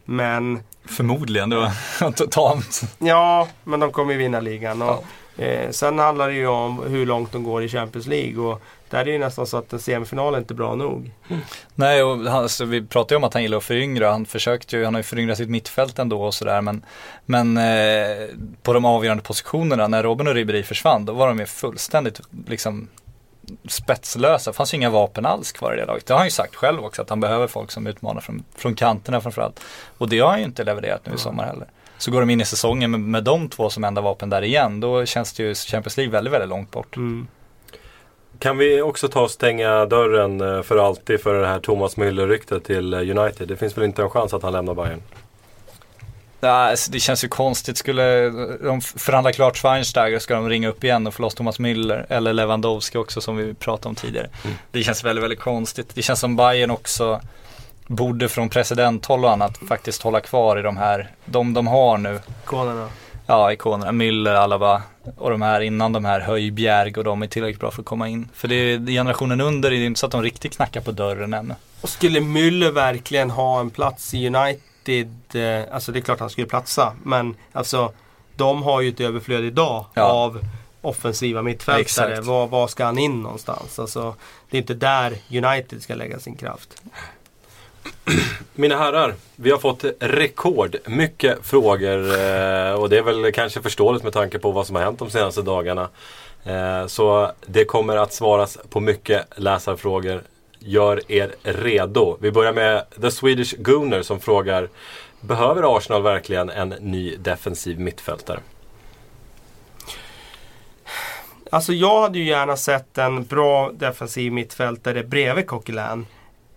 Men Förmodligen, det var totalt. Ja, men de kommer ju vinna ligan. Och, eh, sen handlar det ju om hur långt de går i Champions League. Och där är det ju nästan så att en semifinal är inte bra nog. Nej, och han, alltså, vi pratade ju om att han gillar att föryngra. Han försökte ju, han har ju föryngrat sitt mittfält ändå och sådär. Men, men eh, på de avgörande positionerna, när Robin och Ribéry försvann, då var de ju fullständigt liksom spetslösa. Det fanns ju inga vapen alls kvar i det laget. Det har han ju sagt själv också, att han behöver folk som utmanar från, från kanterna framförallt. Och det har han ju inte levererat nu i sommar heller. Så går de in i säsongen med, med de två som enda vapen där igen, då känns det ju Champions League väldigt, väldigt långt bort. Mm. Kan vi också ta och stänga dörren eh, för alltid för det här Thomas Müller-ryktet till eh, United? Det finns väl inte en chans att han lämnar Bayern? Ja, alltså, det känns ju konstigt. Skulle de förhandla klart Schweinsteiger ska de ringa upp igen och få loss Thomas Müller eller Lewandowski också som vi pratade om tidigare. Det känns väldigt, väldigt konstigt. Det känns som Bayern också borde från presidenthåll och annat faktiskt hålla kvar i de här, de de har nu. Ikonerna. Ja, ikonerna. Müller, Alaba och de här innan de här Höjbjerg och de är tillräckligt bra för att komma in. För det är generationen under, det är inte så att de riktigt knackar på dörren ännu. Och skulle Müller verkligen ha en plats i United, eh, alltså det är klart han skulle platsa. Men alltså de har ju ett överflöd idag Ja. av offensiva mittfältare. Exakt. Var, var ska han in någonstans? Alltså, det är inte där United ska lägga sin kraft. Mina herrar, vi har fått rekord mycket frågor eh, och det är väl kanske förståeligt med tanke på vad som har hänt de senaste dagarna. Eh, så det kommer att svaras på mycket läsarfrågor. Gör er redo. Vi börjar med The Swedish Gooner som frågar Behöver Arsenal verkligen en ny defensiv mittfältare? Alltså jag hade ju gärna sett en bra defensiv mittfältare bredvid Coquelin.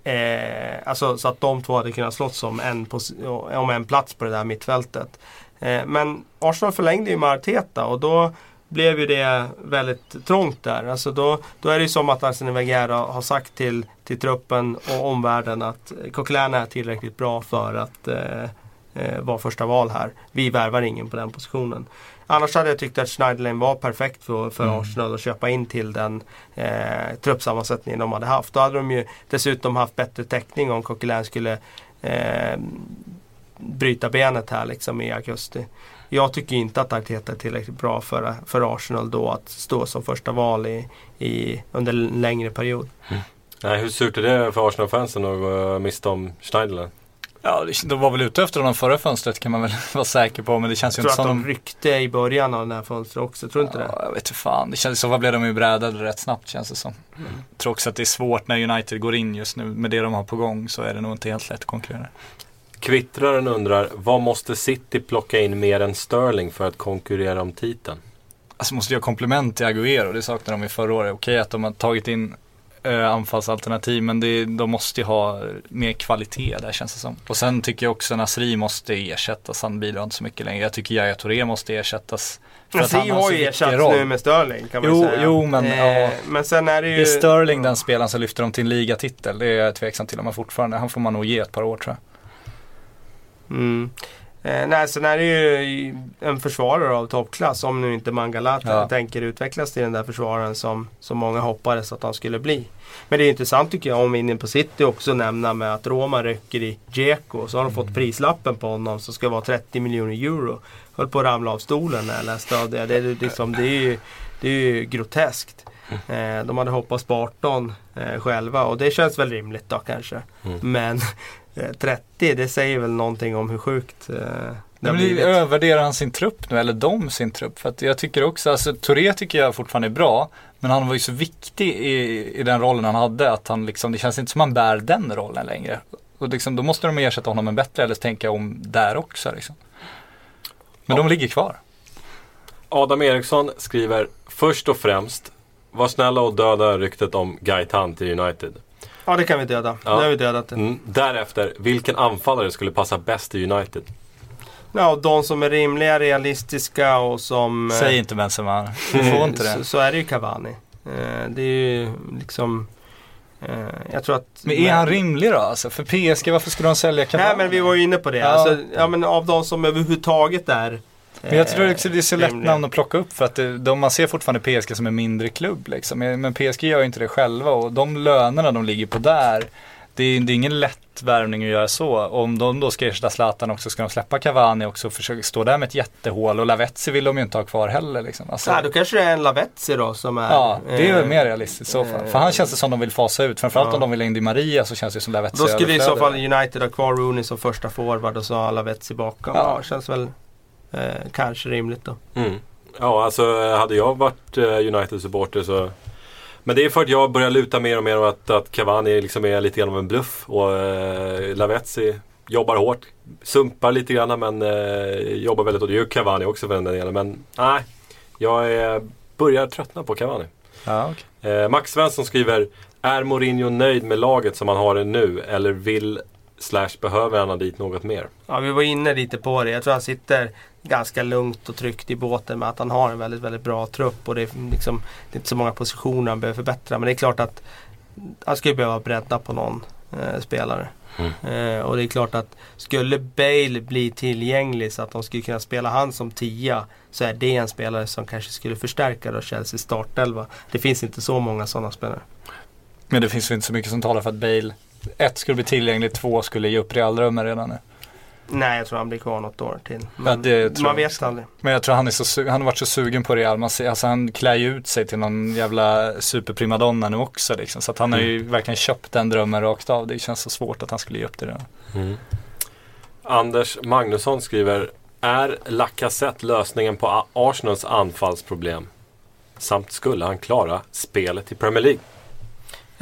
Eh, alltså så att de två hade kunnat slåss om en, om en plats på det där mittfältet. Eh, men Arsenal förlängde ju med Arteta och då blev ju det väldigt trångt där. Alltså då, då är det ju som att Arsene Wenger har har sagt till, till truppen och omvärlden att Coquelin är tillräckligt bra för att eh, eh, vara första val här. Vi värvar ingen på den positionen. Annars hade jag tyckt att Schneiderlin var perfekt för, för Mm. Arsenal att köpa in till den eh, truppsammansättningen de hade haft. Då hade de ju dessutom haft bättre täckning om Coquelin skulle eh, bryta benet här liksom i augusti. jag tycker inte att Arteta är tillräckligt bra för, för Arsenal då att stå som första val i, i, under en längre period. Nej, hur surt är det för Arsenal-fansen att gå miste om Schneiderlin? Ja, det- de var väl ute efter honom förra fönstret kan man väl vara säker på. Men det känns ju Jag inte tror som att de ryckte i början av den här fönstret också, tror du inte det? Ja, jag vet inte fan. Det känns, så vad blev de ju brädade rätt snabbt känns det som. Jag tror också att det är svårt när United går in just nu. Med det de har på gång så är det nog inte helt lätt att konkurrera. Kvittraren undrar, vad måste City plocka in mer än Sterling för att konkurrera om titeln? Alltså måste jag komplement till Agüero, det saknade de i förra året. Okej att de har tagit in eh, anfallsalternativ men det, de måste ju ha mer kvalitet där känns det som. Och sen tycker jag också Nasri måste ersättas, han bidrar inte så mycket längre. Jag tycker Yahya Touré måste ersättas. Nasri han har ju ersatts nu med Sterling kan man Jo, säga. jo, men, ja. men sen är det ju... Är Sterling den spelaren som lyfter dem till en ligatitel? Det är jag tveksam till om man fortfarande. Han får man nog ge ett par år tror jag. Mm. Eh, nej, sen är det ju en försvarare av toppklass om nu inte Mangala Ja. tänker utvecklas till den där försvararen som, som många hoppades att han skulle bli. Men det är intressant tycker jag om vi är inne på City också nämna med att Roma rycker i Dzeko. Så har de Mm. fått prislappen på honom som ska vara 30 miljoner euro. Höll på att ramla av stolen när jag läste av det. Det är, liksom, det är, ju, det är ju groteskt. Eh, de hade hoppats på 18 eh, själva och det känns väl rimligt då kanske. Mm. Men 30 det säger väl någonting om hur sjukt eh, det Men blivit. övervärderar han sin trupp nu, eller de sin trupp? För att jag tycker också, alltså Touré tycker jag fortfarande är bra. Men han var ju så viktig i, i den rollen han hade att han liksom, det känns inte som han bär den rollen längre. Och liksom, då måste de ersätta honom med bättre eller tänka om där också liksom. Men Ja. de ligger kvar. Adam Eriksson skriver, först och främst, var snälla och döda ryktet om Gaetan till United. Ja det kan vi döda. Ja. Nu har vi dödat det. Mm. Därefter, vilken anfallare skulle passa bäst i United? Ja, och de som är rimliga, realistiska och som... eh, Säg inte Benzema, du får inte Så, det. så är det ju Cavani. Eh, det är ju liksom... Eh, jag tror att... Men är han rimlig då alltså? För PSG, varför skulle de sälja Cavani? Nej men vi var ju inne på det. Ja. Alltså, ja men av de som överhuvudtaget är... Men jag tror också det är så lätt namn att plocka upp för att det, de, man ser fortfarande PSG som en mindre klubb liksom. Men PSG gör ju inte det själva och de lönerna de ligger på där det är, det är ingen lätt värvning att göra så. Om de då ska ersätta Zlatan också ska de släppa Cavani också och försöka stå där med ett jättehål och Lavetzi vill de ju inte ha kvar heller liksom. Alltså, Ja, då kanske det är en Lavetzi då som är... ja, det är väl eh, mer realistiskt i så fall. För han känns det som de vill fasa ut. Framförallt Ja. om de vill ha in Di Maria så känns det som Lavetzi Då skulle i så fall United ha kvar Rooney som första forward och så har Lavetzi bakom. Ja. Ja, känns väl eh, kanske rimligt då. Mm. Ja, alltså hade jag varit eh, United-supporter så... Men det är för att jag börjar luta mer och mer åt att Cavani liksom är lite grann av en bluff. Och eh, Lavetzi jobbar hårt. Sumpar lite grann men eh, jobbar väldigt hårt. Det gör Cavani också för den delen. Men nej, jag är, börjar tröttna på Cavani. Ja, okej. Eh, Max Svensson skriver Är Mourinho nöjd med laget som han har det nu? Eller vill slash behöver han ha dit något mer? Ja, vi var inne lite på det. Jag tror han sitter ganska lugnt och tryggt i båten med att han har en väldigt, väldigt bra trupp. Och det är, liksom, det är inte så många positioner han behöver förbättra. Men det är klart att han skulle behöva bredda på någon eh, spelare. Eh, och det är klart att skulle Bale bli tillgänglig så att de skulle kunna spela han som tia så är det en spelare som kanske skulle förstärka då Chelseas startelva. Det finns inte så många sådana spelare. Men det finns ju inte så mycket som talar för att Bale ett skulle bli tillgänglig, två skulle ge upp Realdrömmar redan nu. Nej, jag tror han blir kvar något år till. Ja, det tror man vet aldrig. Men jag tror han, är så, su- han har varit så sugen på Real. Man ser, alltså han klär ju ut sig till någon jävla superprimadonna nu också liksom. Så att han har ju verkligen köpt den drömmen rakt av. Det känns så svårt att han skulle ge upp det redan. Anders Magnusson skriver Är Lacazette lösningen på Arsenals anfallsproblem? Samt skulle han klara spelet i Premier League?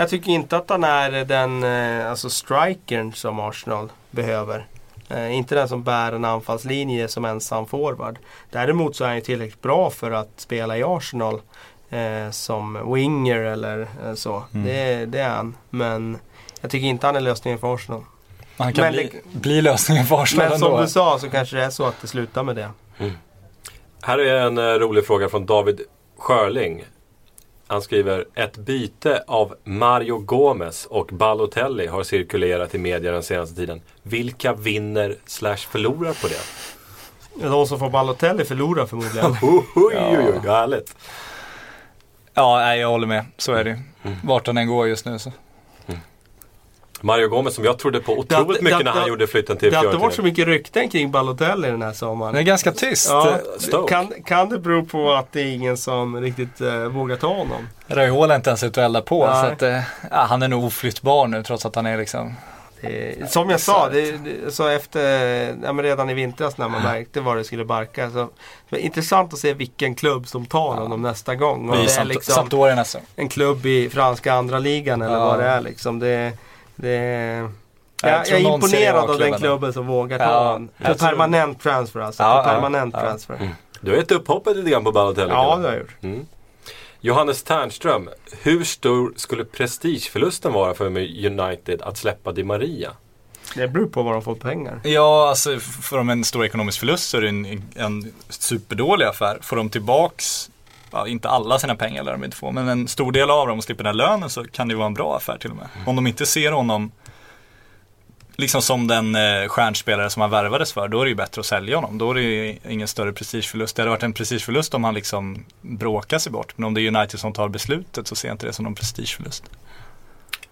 Jag tycker inte att han är den eh, alltså strikern som Arsenal behöver. Eh, inte den som bär en anfallslinje som ensam forward. Däremot så är han ju tillräckligt bra för att spela i Arsenal eh, som winger eller eh, så. Mm. Det, det är han. Men jag tycker inte han är lösningen för Arsenal. Han kan Men bli, det- bli lösningen för Arsenal Men som ändå. du sa så kanske det är så att det slutar med det. Här är en eh, rolig fråga från David Schörling. Han skriver Ett byte av Mario Gomez och Balotelli har cirkulerat i media den senaste tiden. Vilka vinner slash förlorar på det? De som får Balotelli förlorar förmodligen. Oj, oj, oj, härligt. Ja, nej, jag håller med. Så är det ju. Vart han än går just nu så. Mario Gomez som jag trodde på otroligt Det- mycket det- när han det- gjorde flytten till Det har inte varit så Fiorentina. mycket rykten kring Balotelli den här sommaren. Det är ganska tyst. Ja, kan, kan det bero på att det är ingen som riktigt eh, vågar ta honom? Raiola är inte ens ute och eldar på. Nej. Så att, eh, ja, han är nog oflyttbar nu trots att han är liksom Det, som jag sa, det, så efter, ja, men redan i vintras när man märkte var det skulle barka. Så, det var intressant att se vilken klubb som tar honom nästa gång. Vi det är liksom en klubb i franska andra ligan eller Ja. vad det är. Liksom. Det, det, Jag jag, jag är imponerad av den klubben som vågar ta Ja, honom. På jag tror- permanent transfer alltså. Ja, på ja, permanent ja. transfer. Du har gett upp hoppet lite grann på Balotelli. Ja, det har jag gjort. Mm. Johannes Ternström. Hur stor skulle prestigeförlusten vara för United att släppa Di Maria? Det beror på vad de får pengar. Ja, alltså får de en stor ekonomisk förlust så är det en, en superdålig affär. Får de tillbaks, ja, inte alla sina pengar lär de inte få, men en stor del av dem slipper den här lönen så kan det vara en bra affär till och med. Om de inte ser honom liksom som den eh, stjärnspelare som han värvades för, då är det ju bättre att sälja honom. Då är det ju ingen större prestigeförlust. Det hade varit en prestigeförlust om han liksom bråkar sig bort. Men om det är United som tar beslutet så ser jag inte det som någon prestigeförlust.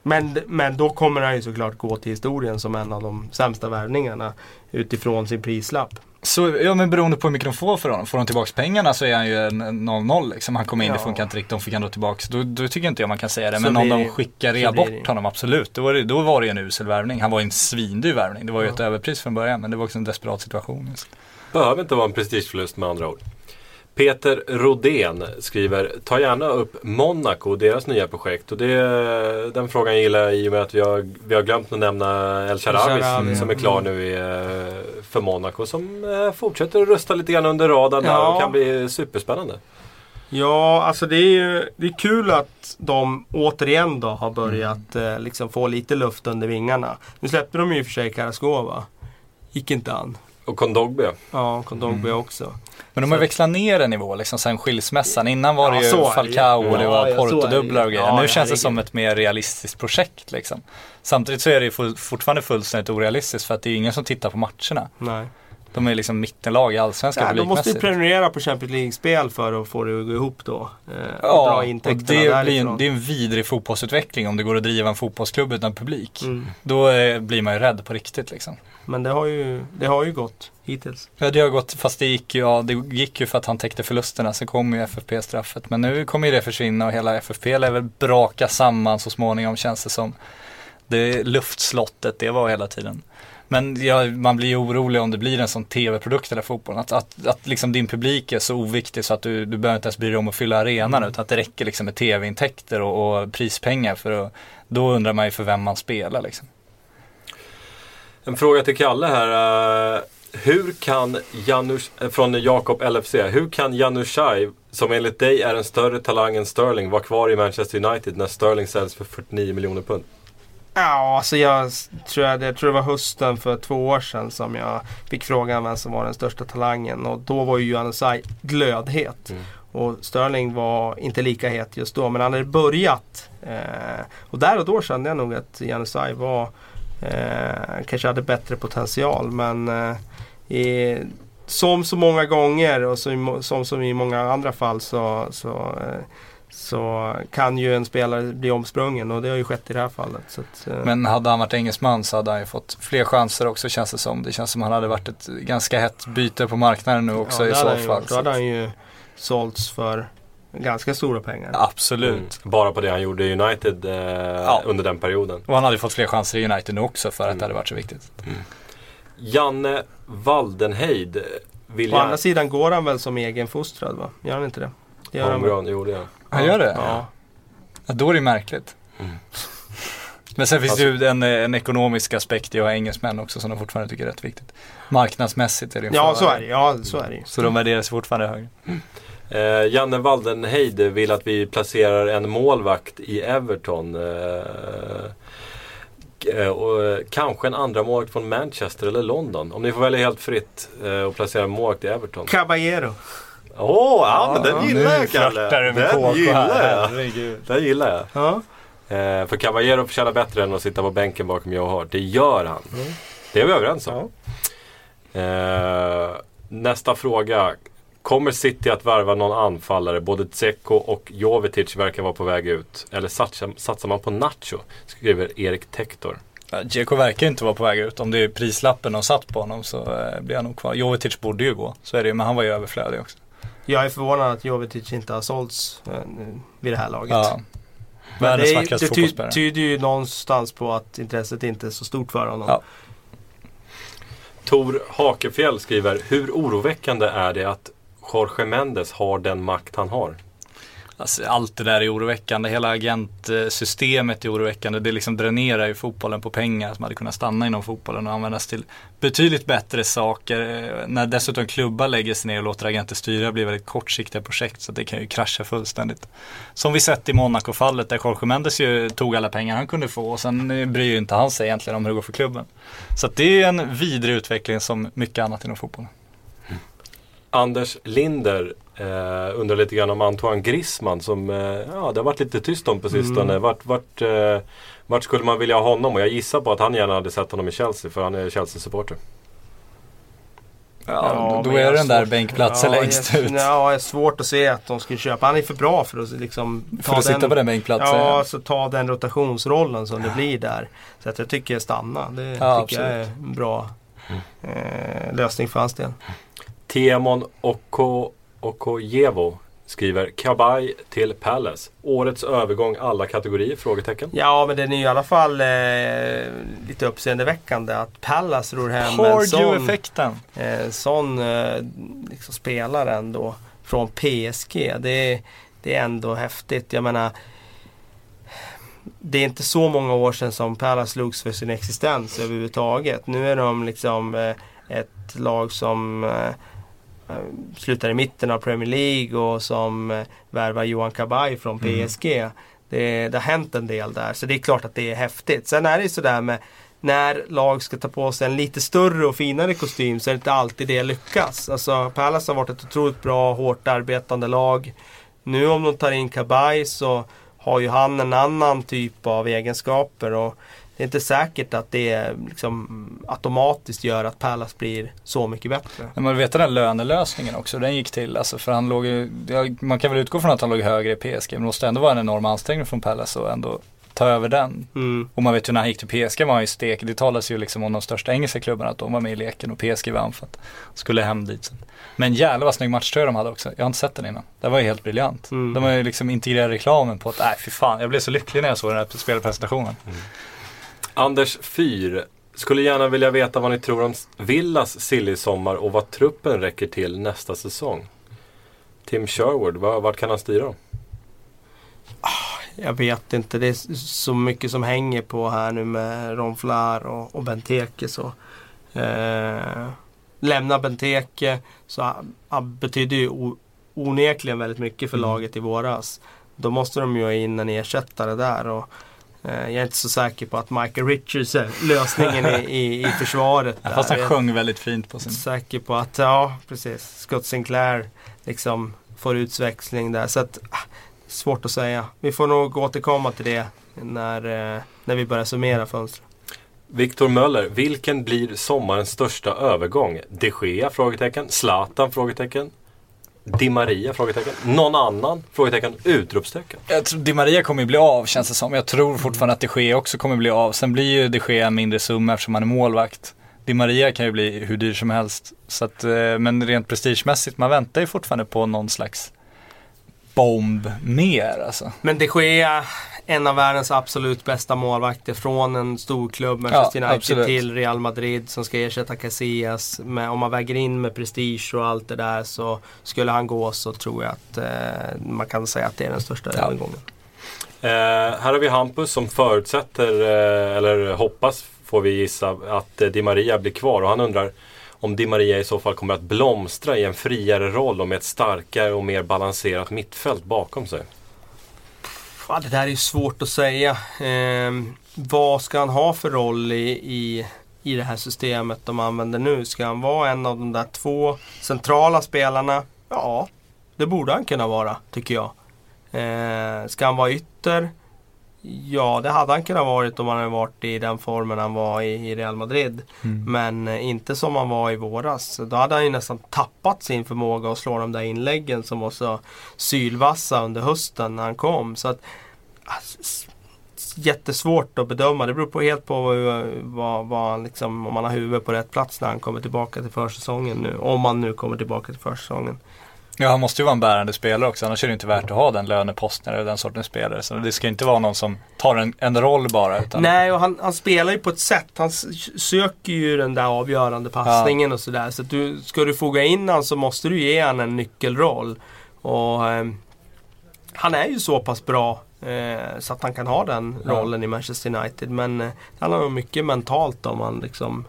Men, men då kommer han ju såklart gå till historien som en av de sämsta värvningarna utifrån sin prislapp. Så, ja men beroende på hur mycket de får för honom. Får de tillbaks pengarna så är han ju en en 0-0 liksom. Han kommer in, det Ja. funkar inte riktigt, de fick ändå tillbaks. Då, då tycker inte jag man kan säga det. Så Men om blir de det- skickar rea blir det. bort honom, absolut. Då var, det, då var det en usel värvning. Han var ju en svindyr värvning. Det var ju ett överpris från början, men det var också en desperat situation. Just. Behöver inte vara en prestigeförlust med andra ord. Peter Rodén skriver, ta gärna upp Monaco och deras nya projekt. Och det, den frågan gillar jag i och med att vi har, vi har glömt att nämna El Sharawi som är mm. klar nu i, eh, för Monaco. Som eh, fortsätter att rusta lite grann under radarn Ja. och kan bli superspännande. Ja, alltså det är ju det är kul att de återigen då har börjat eh, liksom få lite luft under vingarna. Nu släppte de ju i och för sig Karaskova. Gick inte an. Och Kondogbe. Ja, Kondogbe Mm. också. Men de har växlat ner en nivå liksom sen skilsmässan. Innan var det Ja, ju ju. Falcao och det var ja, ju. Porto-dubblar och grejer. Ja, nu ja, känns det som ett mer realistiskt projekt liksom. Samtidigt så är det ju fortfarande fullständigt orealistiskt för att det är ingen som tittar på matcherna. Nej. De är liksom mittenlag i allsvenskan Ja, de måste ju publikmässigt. prenumerera på Champions League-spel för att få det att gå ihop då. Eh, och Ja, dra och det blir, en, det är en vidrig fotbollsutveckling om det går att driva en fotbollsklubb utan publik. Mm. Då eh, blir man ju rädd på riktigt liksom. Men det har, ju, det har ju gått hittills. Ja det har gått, fast det gick ju, ja, det gick ju för att han täckte förlusterna. Sen kom ju FFP-straffet. Men nu kommer ju det försvinna och hela FFP lär väl braka samman så småningom känns det som. Det luftslottet, det var hela tiden. Men ja, man blir ju orolig om det blir en sån tv-produkt eller fotbollen. Att, att, att liksom din publik är så oviktig så att du, du behöver inte ens bry dig om att fylla arenan utan att det räcker liksom med tv-intäkter och, och prispengar för att då undrar man ju för vem man spelar liksom. En fråga till Kalle här. eh, Hur kan Janus, eh, från Jakob LFC, hur kan Janushaj, som enligt dig är en större talang än Sterling, vara kvar i Manchester United när Sterling säljs för 49 miljoner pund? Ja, alltså jag tror, jag, jag tror det var hösten för två år sedan som jag fick frågan vem som var den största talangen. Och då var ju Janusaj glödhet. Mm. Och Sterling var inte lika het just då. Men han hade börjat. Eh, och där och då kände jag nog att Janusaj var eh, kanske hade bättre potential. Men eh, i, som så många gånger och så må- som, som i många andra fall så, så eh, så kan ju en spelare bli omsprungen och det har ju skett i det här fallet. Så att, eh, Men hade han varit engelsman så hade han ju fått fler chanser också känns det som. Det känns som han hade varit ett ganska hett byte på marknaden nu också ja, i så fall. gjort. Då hade han ju sålts för ganska stora pengar. Absolut. Mm. Bara på det han gjorde i United eh, under den perioden. Och han hade ju fått fler chanser i United nu också för att Mm. det hade varit så viktigt. Janne Waldenheid vill Å andra jag... sidan går han väl som egenfostrad va? Gör han inte det? det gör han väl? Homegrown, gjorde jag. Han gör det? Ja. Ja, då är det ju märkligt. Mm. Men sen finns Alltså- det ju en, en ekonomisk aspekt i att ha engelsmän också som de fortfarande tycker är rätt viktigt. Marknadsmässigt är det en ja, så är det Ja, så är det ju. Så de värderas fortfarande högre. Eh, Janne Waldenheid vill att vi placerar en målvakt i Everton. Eh, eh, och, eh, kanske en andra målvakt från Manchester eller London. Om ni får välja helt fritt eh, och placera en målvakt i Everton. Caballero. Åh, oh, ja, men den gillar jag Kalle! Den gillar jag! Den gillar jag. Ja. Eh, för Caballero förtjänar bättre än att sitta på bänken bakom Joe Hart. Det gör han. Det är vi överens om. Eh, nästa fråga. Kommer City att värva någon anfallare? Både Dzeko och Jovetic verkar vara på väg ut. Eller satsar, satsar man på Nacho? Skriver Erik Tektor. Dzeko verkar inte vara på väg ut. Om det är prislappen de satt på honom så eh, blir han nog kvar. Jovetic borde ju gå, så är det ju. Men han var ju överflödig också. Jag är förvånad att Jovetic inte har sålts eh, vid det här laget. Ja. Men det, vackraste det ty, tyder ju någonstans på att intresset inte är så stort för honom. Ja. Tor Hakefjäll skriver, hur oroväckande är det att Jorge Mendes har den makt han har? Alltså, allt det där är oroväckande. Hela agentsystemet är oroväckande. Det liksom dränerar ju fotbollen på pengar som hade kunnat stanna inom fotbollen och användas till betydligt bättre saker. Eh, när dessutom klubbar lägger sig ner och låter agenter styra blir det väldigt kortsiktiga projekt så det kan ju krascha fullständigt. Som vi sett i Monaco-fallet där Jorge Mendes ju tog alla pengar han kunde få och sen eh, bryr ju inte han sig egentligen om hur det går för klubben. Så att det är en vidrig utveckling som mycket annat inom fotbollen. Anders Linder eh, undrar lite grann om Antoine Griezmann som eh, ja, det har varit lite tyst om på sistone. Vart, vart, eh, vart skulle man vilja ha honom? Och jag gissar på att han gärna hade sett honom i Chelsea för han är Chelsea-supporter. Ja, då är det den där svårt- bänkplatsen ja, längst jag, ut. Ja, jag är svårt att se att de skulle köpa. Han är för bra för att liksom För att sitta på den bänkplatsen. Ja, så ta den rotationsrollen som det blir där. Så att jag tycker stanna. Det Ja, tycker jag är en bra eh, lösning för hans del. Tiemon Oko, Okojevo skriver Kabaj till Palace. Årets övergång alla kategorier? Frågetecken. Ja, men den är ju i alla fall eh, lite uppseendeväckande att Pallas ror hem en sån, eh, sån eh, liksom spelare ändå från PSG. Det är, det är ändå häftigt. Jag menar det är inte så många år sedan som Palace slogs för sin existens överhuvudtaget. Nu är de liksom eh, ett lag som eh, slutar i mitten av Premier League och som eh, värvar Johan Kabaj från PSG. Det, det har hänt en del där så det är klart att det är häftigt. Sen är det ju sådär med när lag ska ta på sig en lite större och finare kostym så är det inte alltid det lyckas. Alltså Palace har varit ett otroligt bra, hårt arbetande lag. Nu om de tar in Kabaj så har ju han en annan typ av egenskaper och det är inte säkert att det liksom automatiskt gör att Palace blir så mycket bättre. Men man vet den här lönelösningen också, den gick till. Alltså för han låg ju, man kan väl utgå från att han låg högre i PSG, men det måste ändå vara en enorm ansträngning från Palace att ändå ta över den. Mm. Och man vet ju när han gick till PSG var han ju stek. Det talas ju liksom om de största engelska klubbarna att de var med i leken och PSG vann för att skulle hem dit. Så. Men jävlar vad snygg matchtröja de hade också. Jag har inte sett den innan. Det var ju helt briljant. Mm. De har ju liksom integrerat reklamen på att, nej fy fan, jag blev så lycklig när jag såg den här spelpresentationen. Anders Fyr skulle gärna vilja veta vad ni tror om Villas silly-sommar och vad truppen räcker till nästa säsong. Tim Sherwood, vad- vart kan han styra? Jag vet inte, det är så mycket som hänger på här nu med Ron Flair och, och Benteke. Så. Eh, lämna Benteke så han, han betyder ju onekligen väldigt mycket för laget i våras. Då måste de ju ha in en ersättare där. Och, jag är inte så säker på att Michael Richards är lösningen i, i, i försvaret. där. Fast han sjöng väldigt fint på sin... säker på att, ja precis, Scott Sinclair liksom får utväxling där. Så att, ah, svårt att säga. Vi får nog återkomma till det när, eh, när vi börjar summera fönstret. Viktor Möller, vilken blir sommarens största övergång? De Gea? Frågetecken. Zlatan? Frågetecken. Di Maria? Frågetecken. Någon annan? Frågetecken. Utropstecken. Jag tror Di Maria kommer ju bli av känns det som. Jag tror fortfarande att de Gea också kommer bli av. Sen blir ju de Gea en mindre summa eftersom han är målvakt. Di Maria kan ju bli hur dyr som helst. Så att, eh, men rent prestigemässigt, man väntar ju fortfarande på någon slags bomb mer alltså. Men de Gea, en av världens absolut bästa målvakter från en storklubb, Manchester Ja, United absolut. till Real Madrid som ska ersätta Casillas. Men om man väger in med prestige och allt det där så skulle han gå så tror jag att eh, man kan säga att det är den största Ja. övergången. Eh, här har vi Hampus som förutsätter, eh, eller hoppas får vi gissa, att eh, Di Maria blir kvar. Och han undrar om Di Maria i så fall kommer att blomstra i en friare roll och med ett starkare och mer balanserat mittfält bakom sig. Ja, det där är ju svårt att säga. Eh, vad ska han ha för roll i, i, i det här systemet de använder nu? Ska han vara en av de där två centrala spelarna? Ja, det borde han kunna vara, tycker jag. Eh, ska han vara ytter? Ja, det hade han kunnat varit om han hade varit i den formen han var i, i Real Madrid. Men eh, inte som han var i våras. Då hade han ju nästan tappat sin förmåga att slå de där inläggen som var så sylvassa under hösten när han kom. Så att, s- jättesvårt att bedöma. Det beror på helt på vad, vad, vad liksom, om man har huvudet på rätt plats när han kommer tillbaka till försäsongen nu. Om han nu kommer tillbaka till försäsongen. Ja, han måste ju vara en bärande spelare också. Annars är det inte värt att ha den löneposten eller den sortens spelare. Så det ska inte vara någon som tar en, en roll bara. Utan... Nej, och han, han spelar ju på ett sätt. Han söker ju den där avgörande passningen och sådär. Så att du, ska du foga in han så måste du ge han en nyckelroll. Och ehm, han är ju så pass bra eh, så att han kan ha den Ja. rollen i Manchester United. Men eh, det handlar nog mycket mentalt om han liksom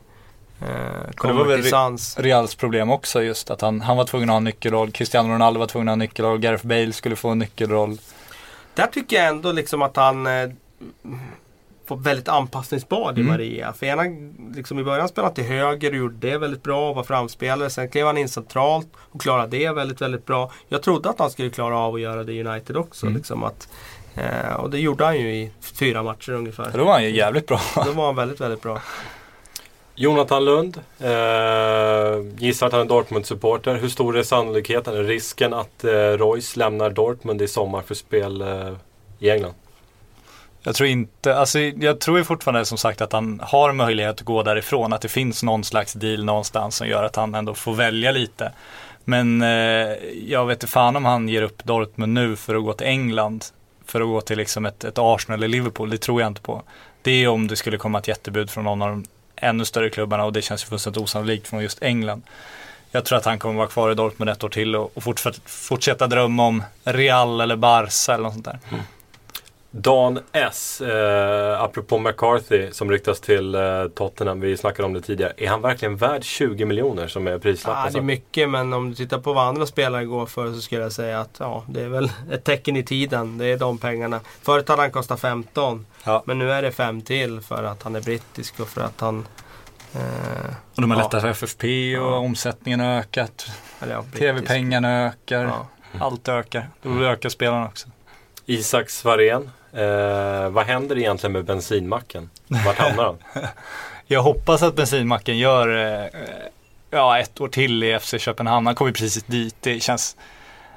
eh, kommer väl till ri- sans. Reals problem också just att han, han var tvungen att ha en nyckelroll. Cristiano Ronaldo var tvungen att ha en nyckelroll. Gareth Bale skulle få en nyckelroll. Där tycker jag ändå liksom att han eh, var väldigt anpassningsbar i Mm. Maria. För ena, liksom i början spelade han till höger och gjorde det väldigt bra och var framspelare. Sen klev han in centralt och klarade det väldigt, väldigt bra. Jag trodde att han skulle klara av att göra det i United också. Mm. Liksom att, eh, och det gjorde han ju i fyra matcher ungefär. Då var han ju jävligt bra. Då var han väldigt, väldigt bra. Jonathan Lund. Eh, gissar att han är Dortmund-supporter. Hur stor är sannolikheten, eller risken att eh, Royce lämnar Dortmund i sommar för spel eh, i England? Jag tror inte, alltså jag tror ju fortfarande som sagt att han har möjlighet att gå därifrån. Att det finns någon slags deal någonstans som gör att han ändå får välja lite. Men eh, jag vet inte fan om han ger upp Dortmund nu för att gå till England. För att gå till liksom ett, ett Arsenal eller Liverpool, det tror jag inte på. Det är om det skulle komma ett jättebud från någon av de ännu större klubbarna och det känns ju fullständigt osannolikt från just England. Jag tror att han kommer vara kvar i Dortmund ett år till och, och fortsätta, fortsätta drömma om Real eller Barca eller något sånt där. Mm. Dan S. Eh, apropå McCarthy som ryktas till eh, Tottenham. Vi snackade om det tidigare. Är han verkligen värd 20 miljoner som är prislappen? Ja, det är mycket men om du tittar på vad andra spelare går för så skulle jag säga att ja, det är väl ett tecken i tiden. Det är de pengarna. Förut hade han kostat 15. Ja. Men nu är det 5 till för att han är brittisk och för att han... Eh, Och de har Ja. lättat för FFP och Ja. omsättningen har ökat. ja. TV-pengarna ökar. Ja. Allt ökar. Då ökar spelarna också. Isak Svarén. Eh, vad händer egentligen med bensinmacken? Vart hamnar han? Jag hoppas att bensinmacken gör eh, ja, ett år till i FC Köpenhamn. Han kommer precis dit. Det känns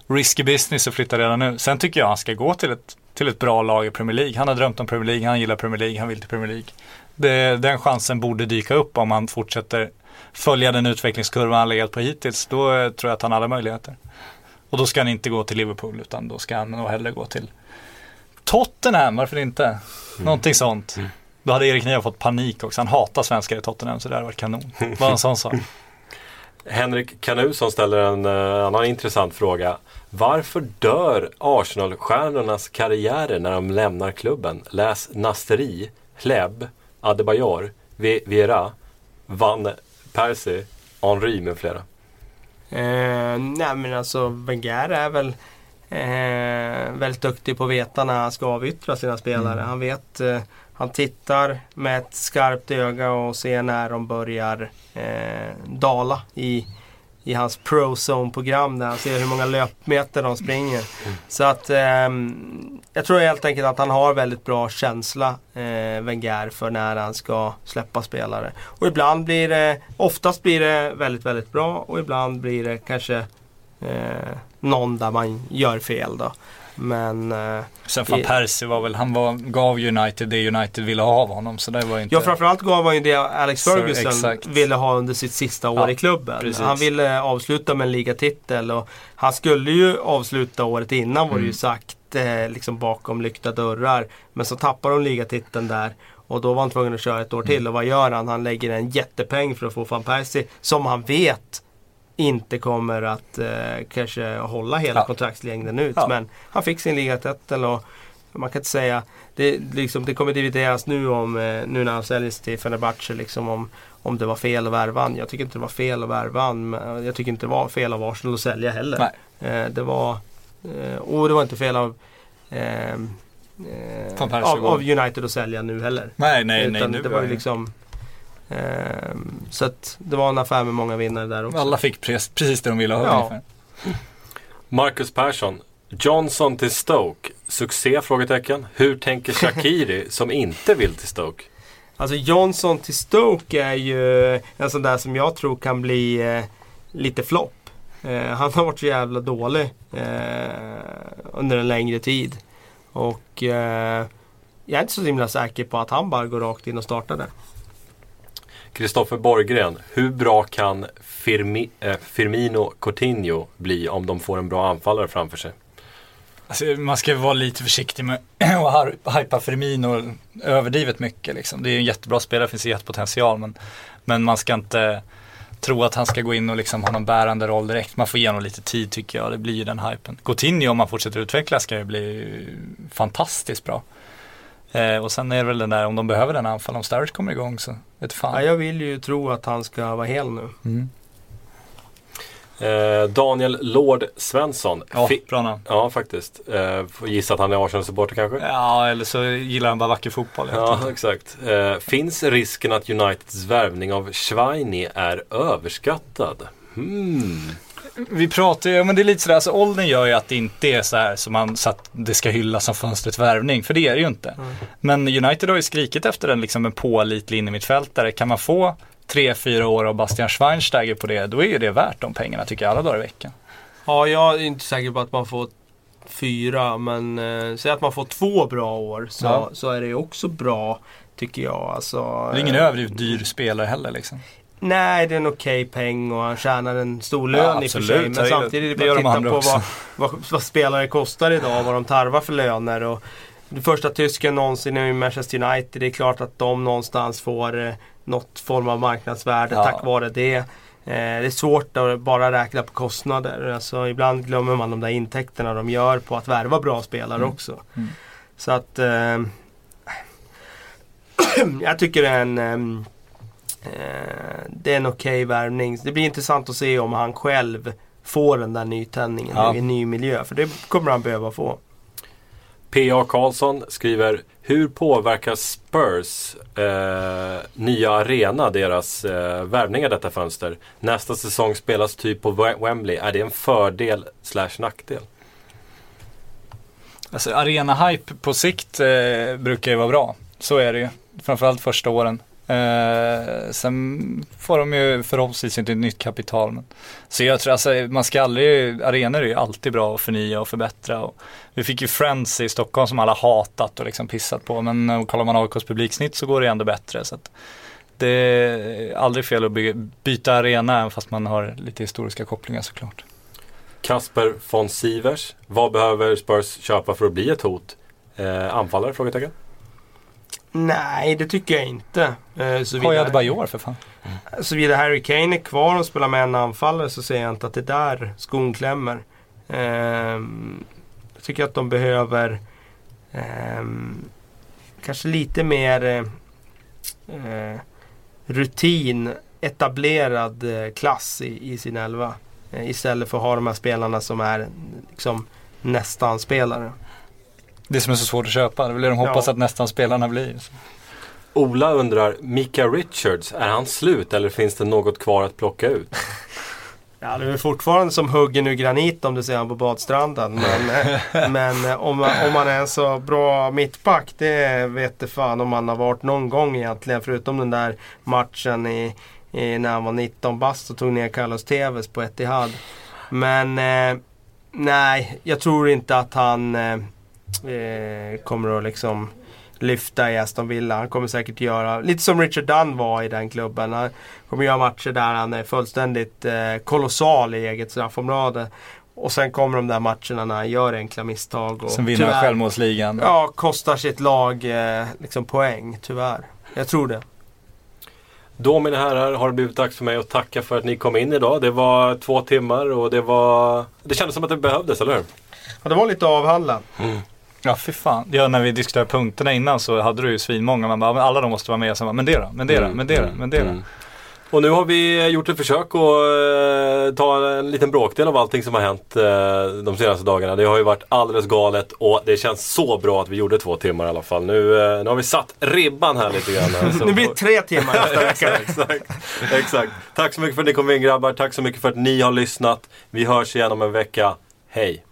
risky business att flytta redan nu. Sen tycker jag han ska gå till ett, till ett bra lag i Premier League. Han har drömt om Premier League, han gillar Premier League, han vill till Premier League. Det, den chansen borde dyka upp om han fortsätter följa den utvecklingskurva han legat på hittills. Då eh, tror jag att han har alla möjligheter. Och då ska han inte gå till Liverpool utan då ska han nog hellre gå till Tottenham, varför inte? Någonting sånt. Då hade Erik Niva fått panik också. Han hatar svenskar i Tottenham så det hade varit kanon. Bara en sån sak. Henrik Kanusson ställer en eh, annan intressant fråga. Varför dör Arsenal-stjärnornas karriärer när de lämnar klubben? Läs Nasteri, Hleb, Adebayor, Vera, Van Persie, Henry med flera. Eh, nej men alltså Wenger är väl eh, väldigt duktig på att veta när han ska avyttra sina spelare. Han vet, eh, han tittar med ett skarpt öga och ser när de börjar eh, dala i, i hans ProZone-program där han ser hur många löpmeter de springer. Så att ehm, jag tror helt enkelt att han har väldigt bra känsla, eh, Wenger, för när han ska släppa spelare. Och ibland blir det, oftast blir det väldigt, väldigt bra och ibland blir det kanske eh, någon där man gör fel då. Men eh, Sen van Persie var väl, han var, gav United det United ville ha av honom. Så det var inte... Ja framförallt gav han ju det Alex Så, Ferguson exakt. ville ha under sitt sista år Ja, i klubben. precis. Han ville avsluta med en ligatitel och han skulle ju avsluta året innan var det ju Mm. sagt eh, liksom bakom lyckta dörrar. Men så tappar de ligatiteln där och då var han tvungen att köra ett år till. Mm. Och vad gör han? Han lägger en jättepeng för att få van Persie som han vet inte kommer att eh, kanske hålla hela Ja. kontraktslängden ut. Ja. Men han fick sin ligatitel och man kan inte säga det, liksom, det kommer divideras nu om eh, nu när han säljs till Fenerbahce liksom om, om det var fel att värva han. Jag tycker inte det var fel att värva han. Jag tycker inte det var fel av Arsenal att sälja heller. Nej. Eh, det var eh, och det var inte fel av eh, Persie av, av United att sälja nu heller. Nej, nej, nej. Utan Nu det var ju liksom Så att det var en affär med många vinnare där också. Alla fick pre- precis det de ville ha Ja. ungefär. Marcus Persson. Johnson till Stoke. Succé? Frågetecken. Hur tänker Shakiri som inte vill till Stoke? Alltså Johnson till Stoke är ju en sån där som jag tror kan bli eh, lite flopp. Eh, han har varit så jävla dålig eh, under en längre tid. Och eh, jag är inte så himla säker på att han bara går rakt in och startar där. Kristoffer Borggren, hur bra kan Firmi, eh, Firmino Coutinho bli om de får en bra anfallare framför sig? Alltså, man ska vara lite försiktig med att hypa Firmino överdrivet mycket. Liksom. Det är en jättebra spelare, det finns jättepotential. Men, men man ska inte tro att han ska gå in och liksom ha någon bärande roll direkt. Man får ge honom lite tid tycker jag. Det blir ju den hypen. Coutinho om han fortsätter utvecklas ska ju bli fantastiskt bra. Eh, och sen är det väl den där om de behöver den anfall. Om Sturridge kommer igång så vet fan. Ja, jag vill ju tro att han ska vara hel nu. Mm. Eh, Daniel Lord Svensson. Ja, Fi- bra namn. ja, faktiskt. Eh, får gissa att han är Arsenal-supporter kanske? Ja, eller så gillar han bara vacker fotboll. Ja, enkelt. exakt. Eh, finns risken att Uniteds värvning av Schweini är överskattad? Hmm. Vi pratar ju, men det är lite sådär, alltså åldern gör ju att det inte är så här som man, så att det ska hyllas som fönstrets värvning, för det är det ju inte. Men United har ju skrikit efter en, liksom en pålitlig innermittfältare. Kan man få tre, fyra år av Bastian Schweinsteiger på det, då är ju det värt de pengarna tycker jag alla dagar i veckan. Ja, jag är inte säker på att man får fyra, men eh, säg att man får två bra år så, Ja. så är det också bra, tycker jag. Alltså, Det är ingen eh, överdrivet dyr spelare heller liksom. Nej, det är en okej peng och han tjänar en stor lön Ja, i och för sig. Men samtidigt är det bara att titta på vad, vad, vad spelare kostar idag, vad de tarvar för löner. Och det första tysken någonsin är ju Manchester United. Det är klart att de någonstans får eh, något form av marknadsvärde Ja. tack vare det. Eh, det är svårt att bara räkna på kostnader. Alltså, ibland glömmer man de där intäkterna de gör på att värva bra spelare Mm. också. Mm. Så att eh, jag tycker det är en det är en okej värvning. Det blir intressant att se om han själv får den där nytändningen Ja. i en ny miljö. För det kommer han behöva få. P.A. Karlsson skriver Hur påverkar Spurs eh, nya arena deras eh, värvningar detta fönster? Nästa säsong spelas typ på Wem- Wembley. Är det en fördel slash nackdel? Alltså arena-hype på sikt eh, brukar ju vara bra. Så är det ju. Framförallt första åren. Eh, sen får de ju förhoppningsvis inte nytt kapital. Men. Så jag tror alltså, man ska aldrig, arenor är ju alltid bra att förnya och förbättra. Och vi fick ju Friends i Stockholm som alla hatat och liksom pissat på. Men och kollar man AIKs publiksnitt så går det ändå bättre. Så att det är aldrig fel att by byta arena även fast man har lite historiska kopplingar såklart. Kasper von Sivers. Vad behöver Spurs köpa för att bli ett hot? Eh, anfallare? Frågetecken. Nej, det tycker jag inte. Eh, jag Bajor för fan. såvida Harry Kane är kvar och spelar med en anfallare så säger jag inte att det är där skon klämmer. Ehm, jag tycker att de behöver ehm, kanske lite mer eh, eh, rutin, etablerad eh, klass i, i sin elva. Eh, istället för att ha de här spelarna som är liksom nästan spelare. Det som är så svårt att köpa, det är det de hoppas Ja. att nästan spelarna blir. Ola undrar, Mika Richards, är han slut eller finns det något kvar att plocka ut? Ja, det är fortfarande som huggen ur granit om du ser han på badstranden. Men, men eh, om, man- om man är en så bra mittback, det vet det fan om man har varit någon gång egentligen. Förutom den där matchen i, i, när han var 19 bast och tog ner Carlos Tevez på Etihad. Men eh, nej, jag tror inte att han eh, eh, kommer att liksom lyfta i Aston Villa. Han kommer säkert göra, lite som Richard Dunn var i den klubben. Han kommer göra matcher där han är fullständigt eh, kolossal i eget straffområde. Och sen kommer de där matcherna när han gör enkla misstag. Och Som vinner tyvärr- självmålsligan. Ja, kostar sitt lag eh, liksom poäng, tyvärr. Jag tror det. Då mina herrar har det blivit dags för mig att tacka för att ni kom in idag. Det var två timmar och det var... Det kändes som att det behövdes, eller hur? Ja, det var lite att avhandla. Ja, fy fan. Ja, när vi diskuterade punkterna innan så hade du ju svinmånga. Man bara, alla de måste vara med. Så man, men det då? Men det då? Men det då? Men det då? Mm. Och nu har vi gjort ett försök att eh, ta en liten bråkdel av allting som har hänt eh, de senaste dagarna. Det har ju varit alldeles galet och det känns så bra att vi gjorde två timmar i alla fall. Nu, eh, nu har vi satt ribban här lite grann. Så- Nu blir det tre timmar nästa vecka. exakt, exakt. Tack så mycket för att ni kom in grabbar. Tack så mycket för att ni har lyssnat. Vi hörs igen om en vecka. Hej!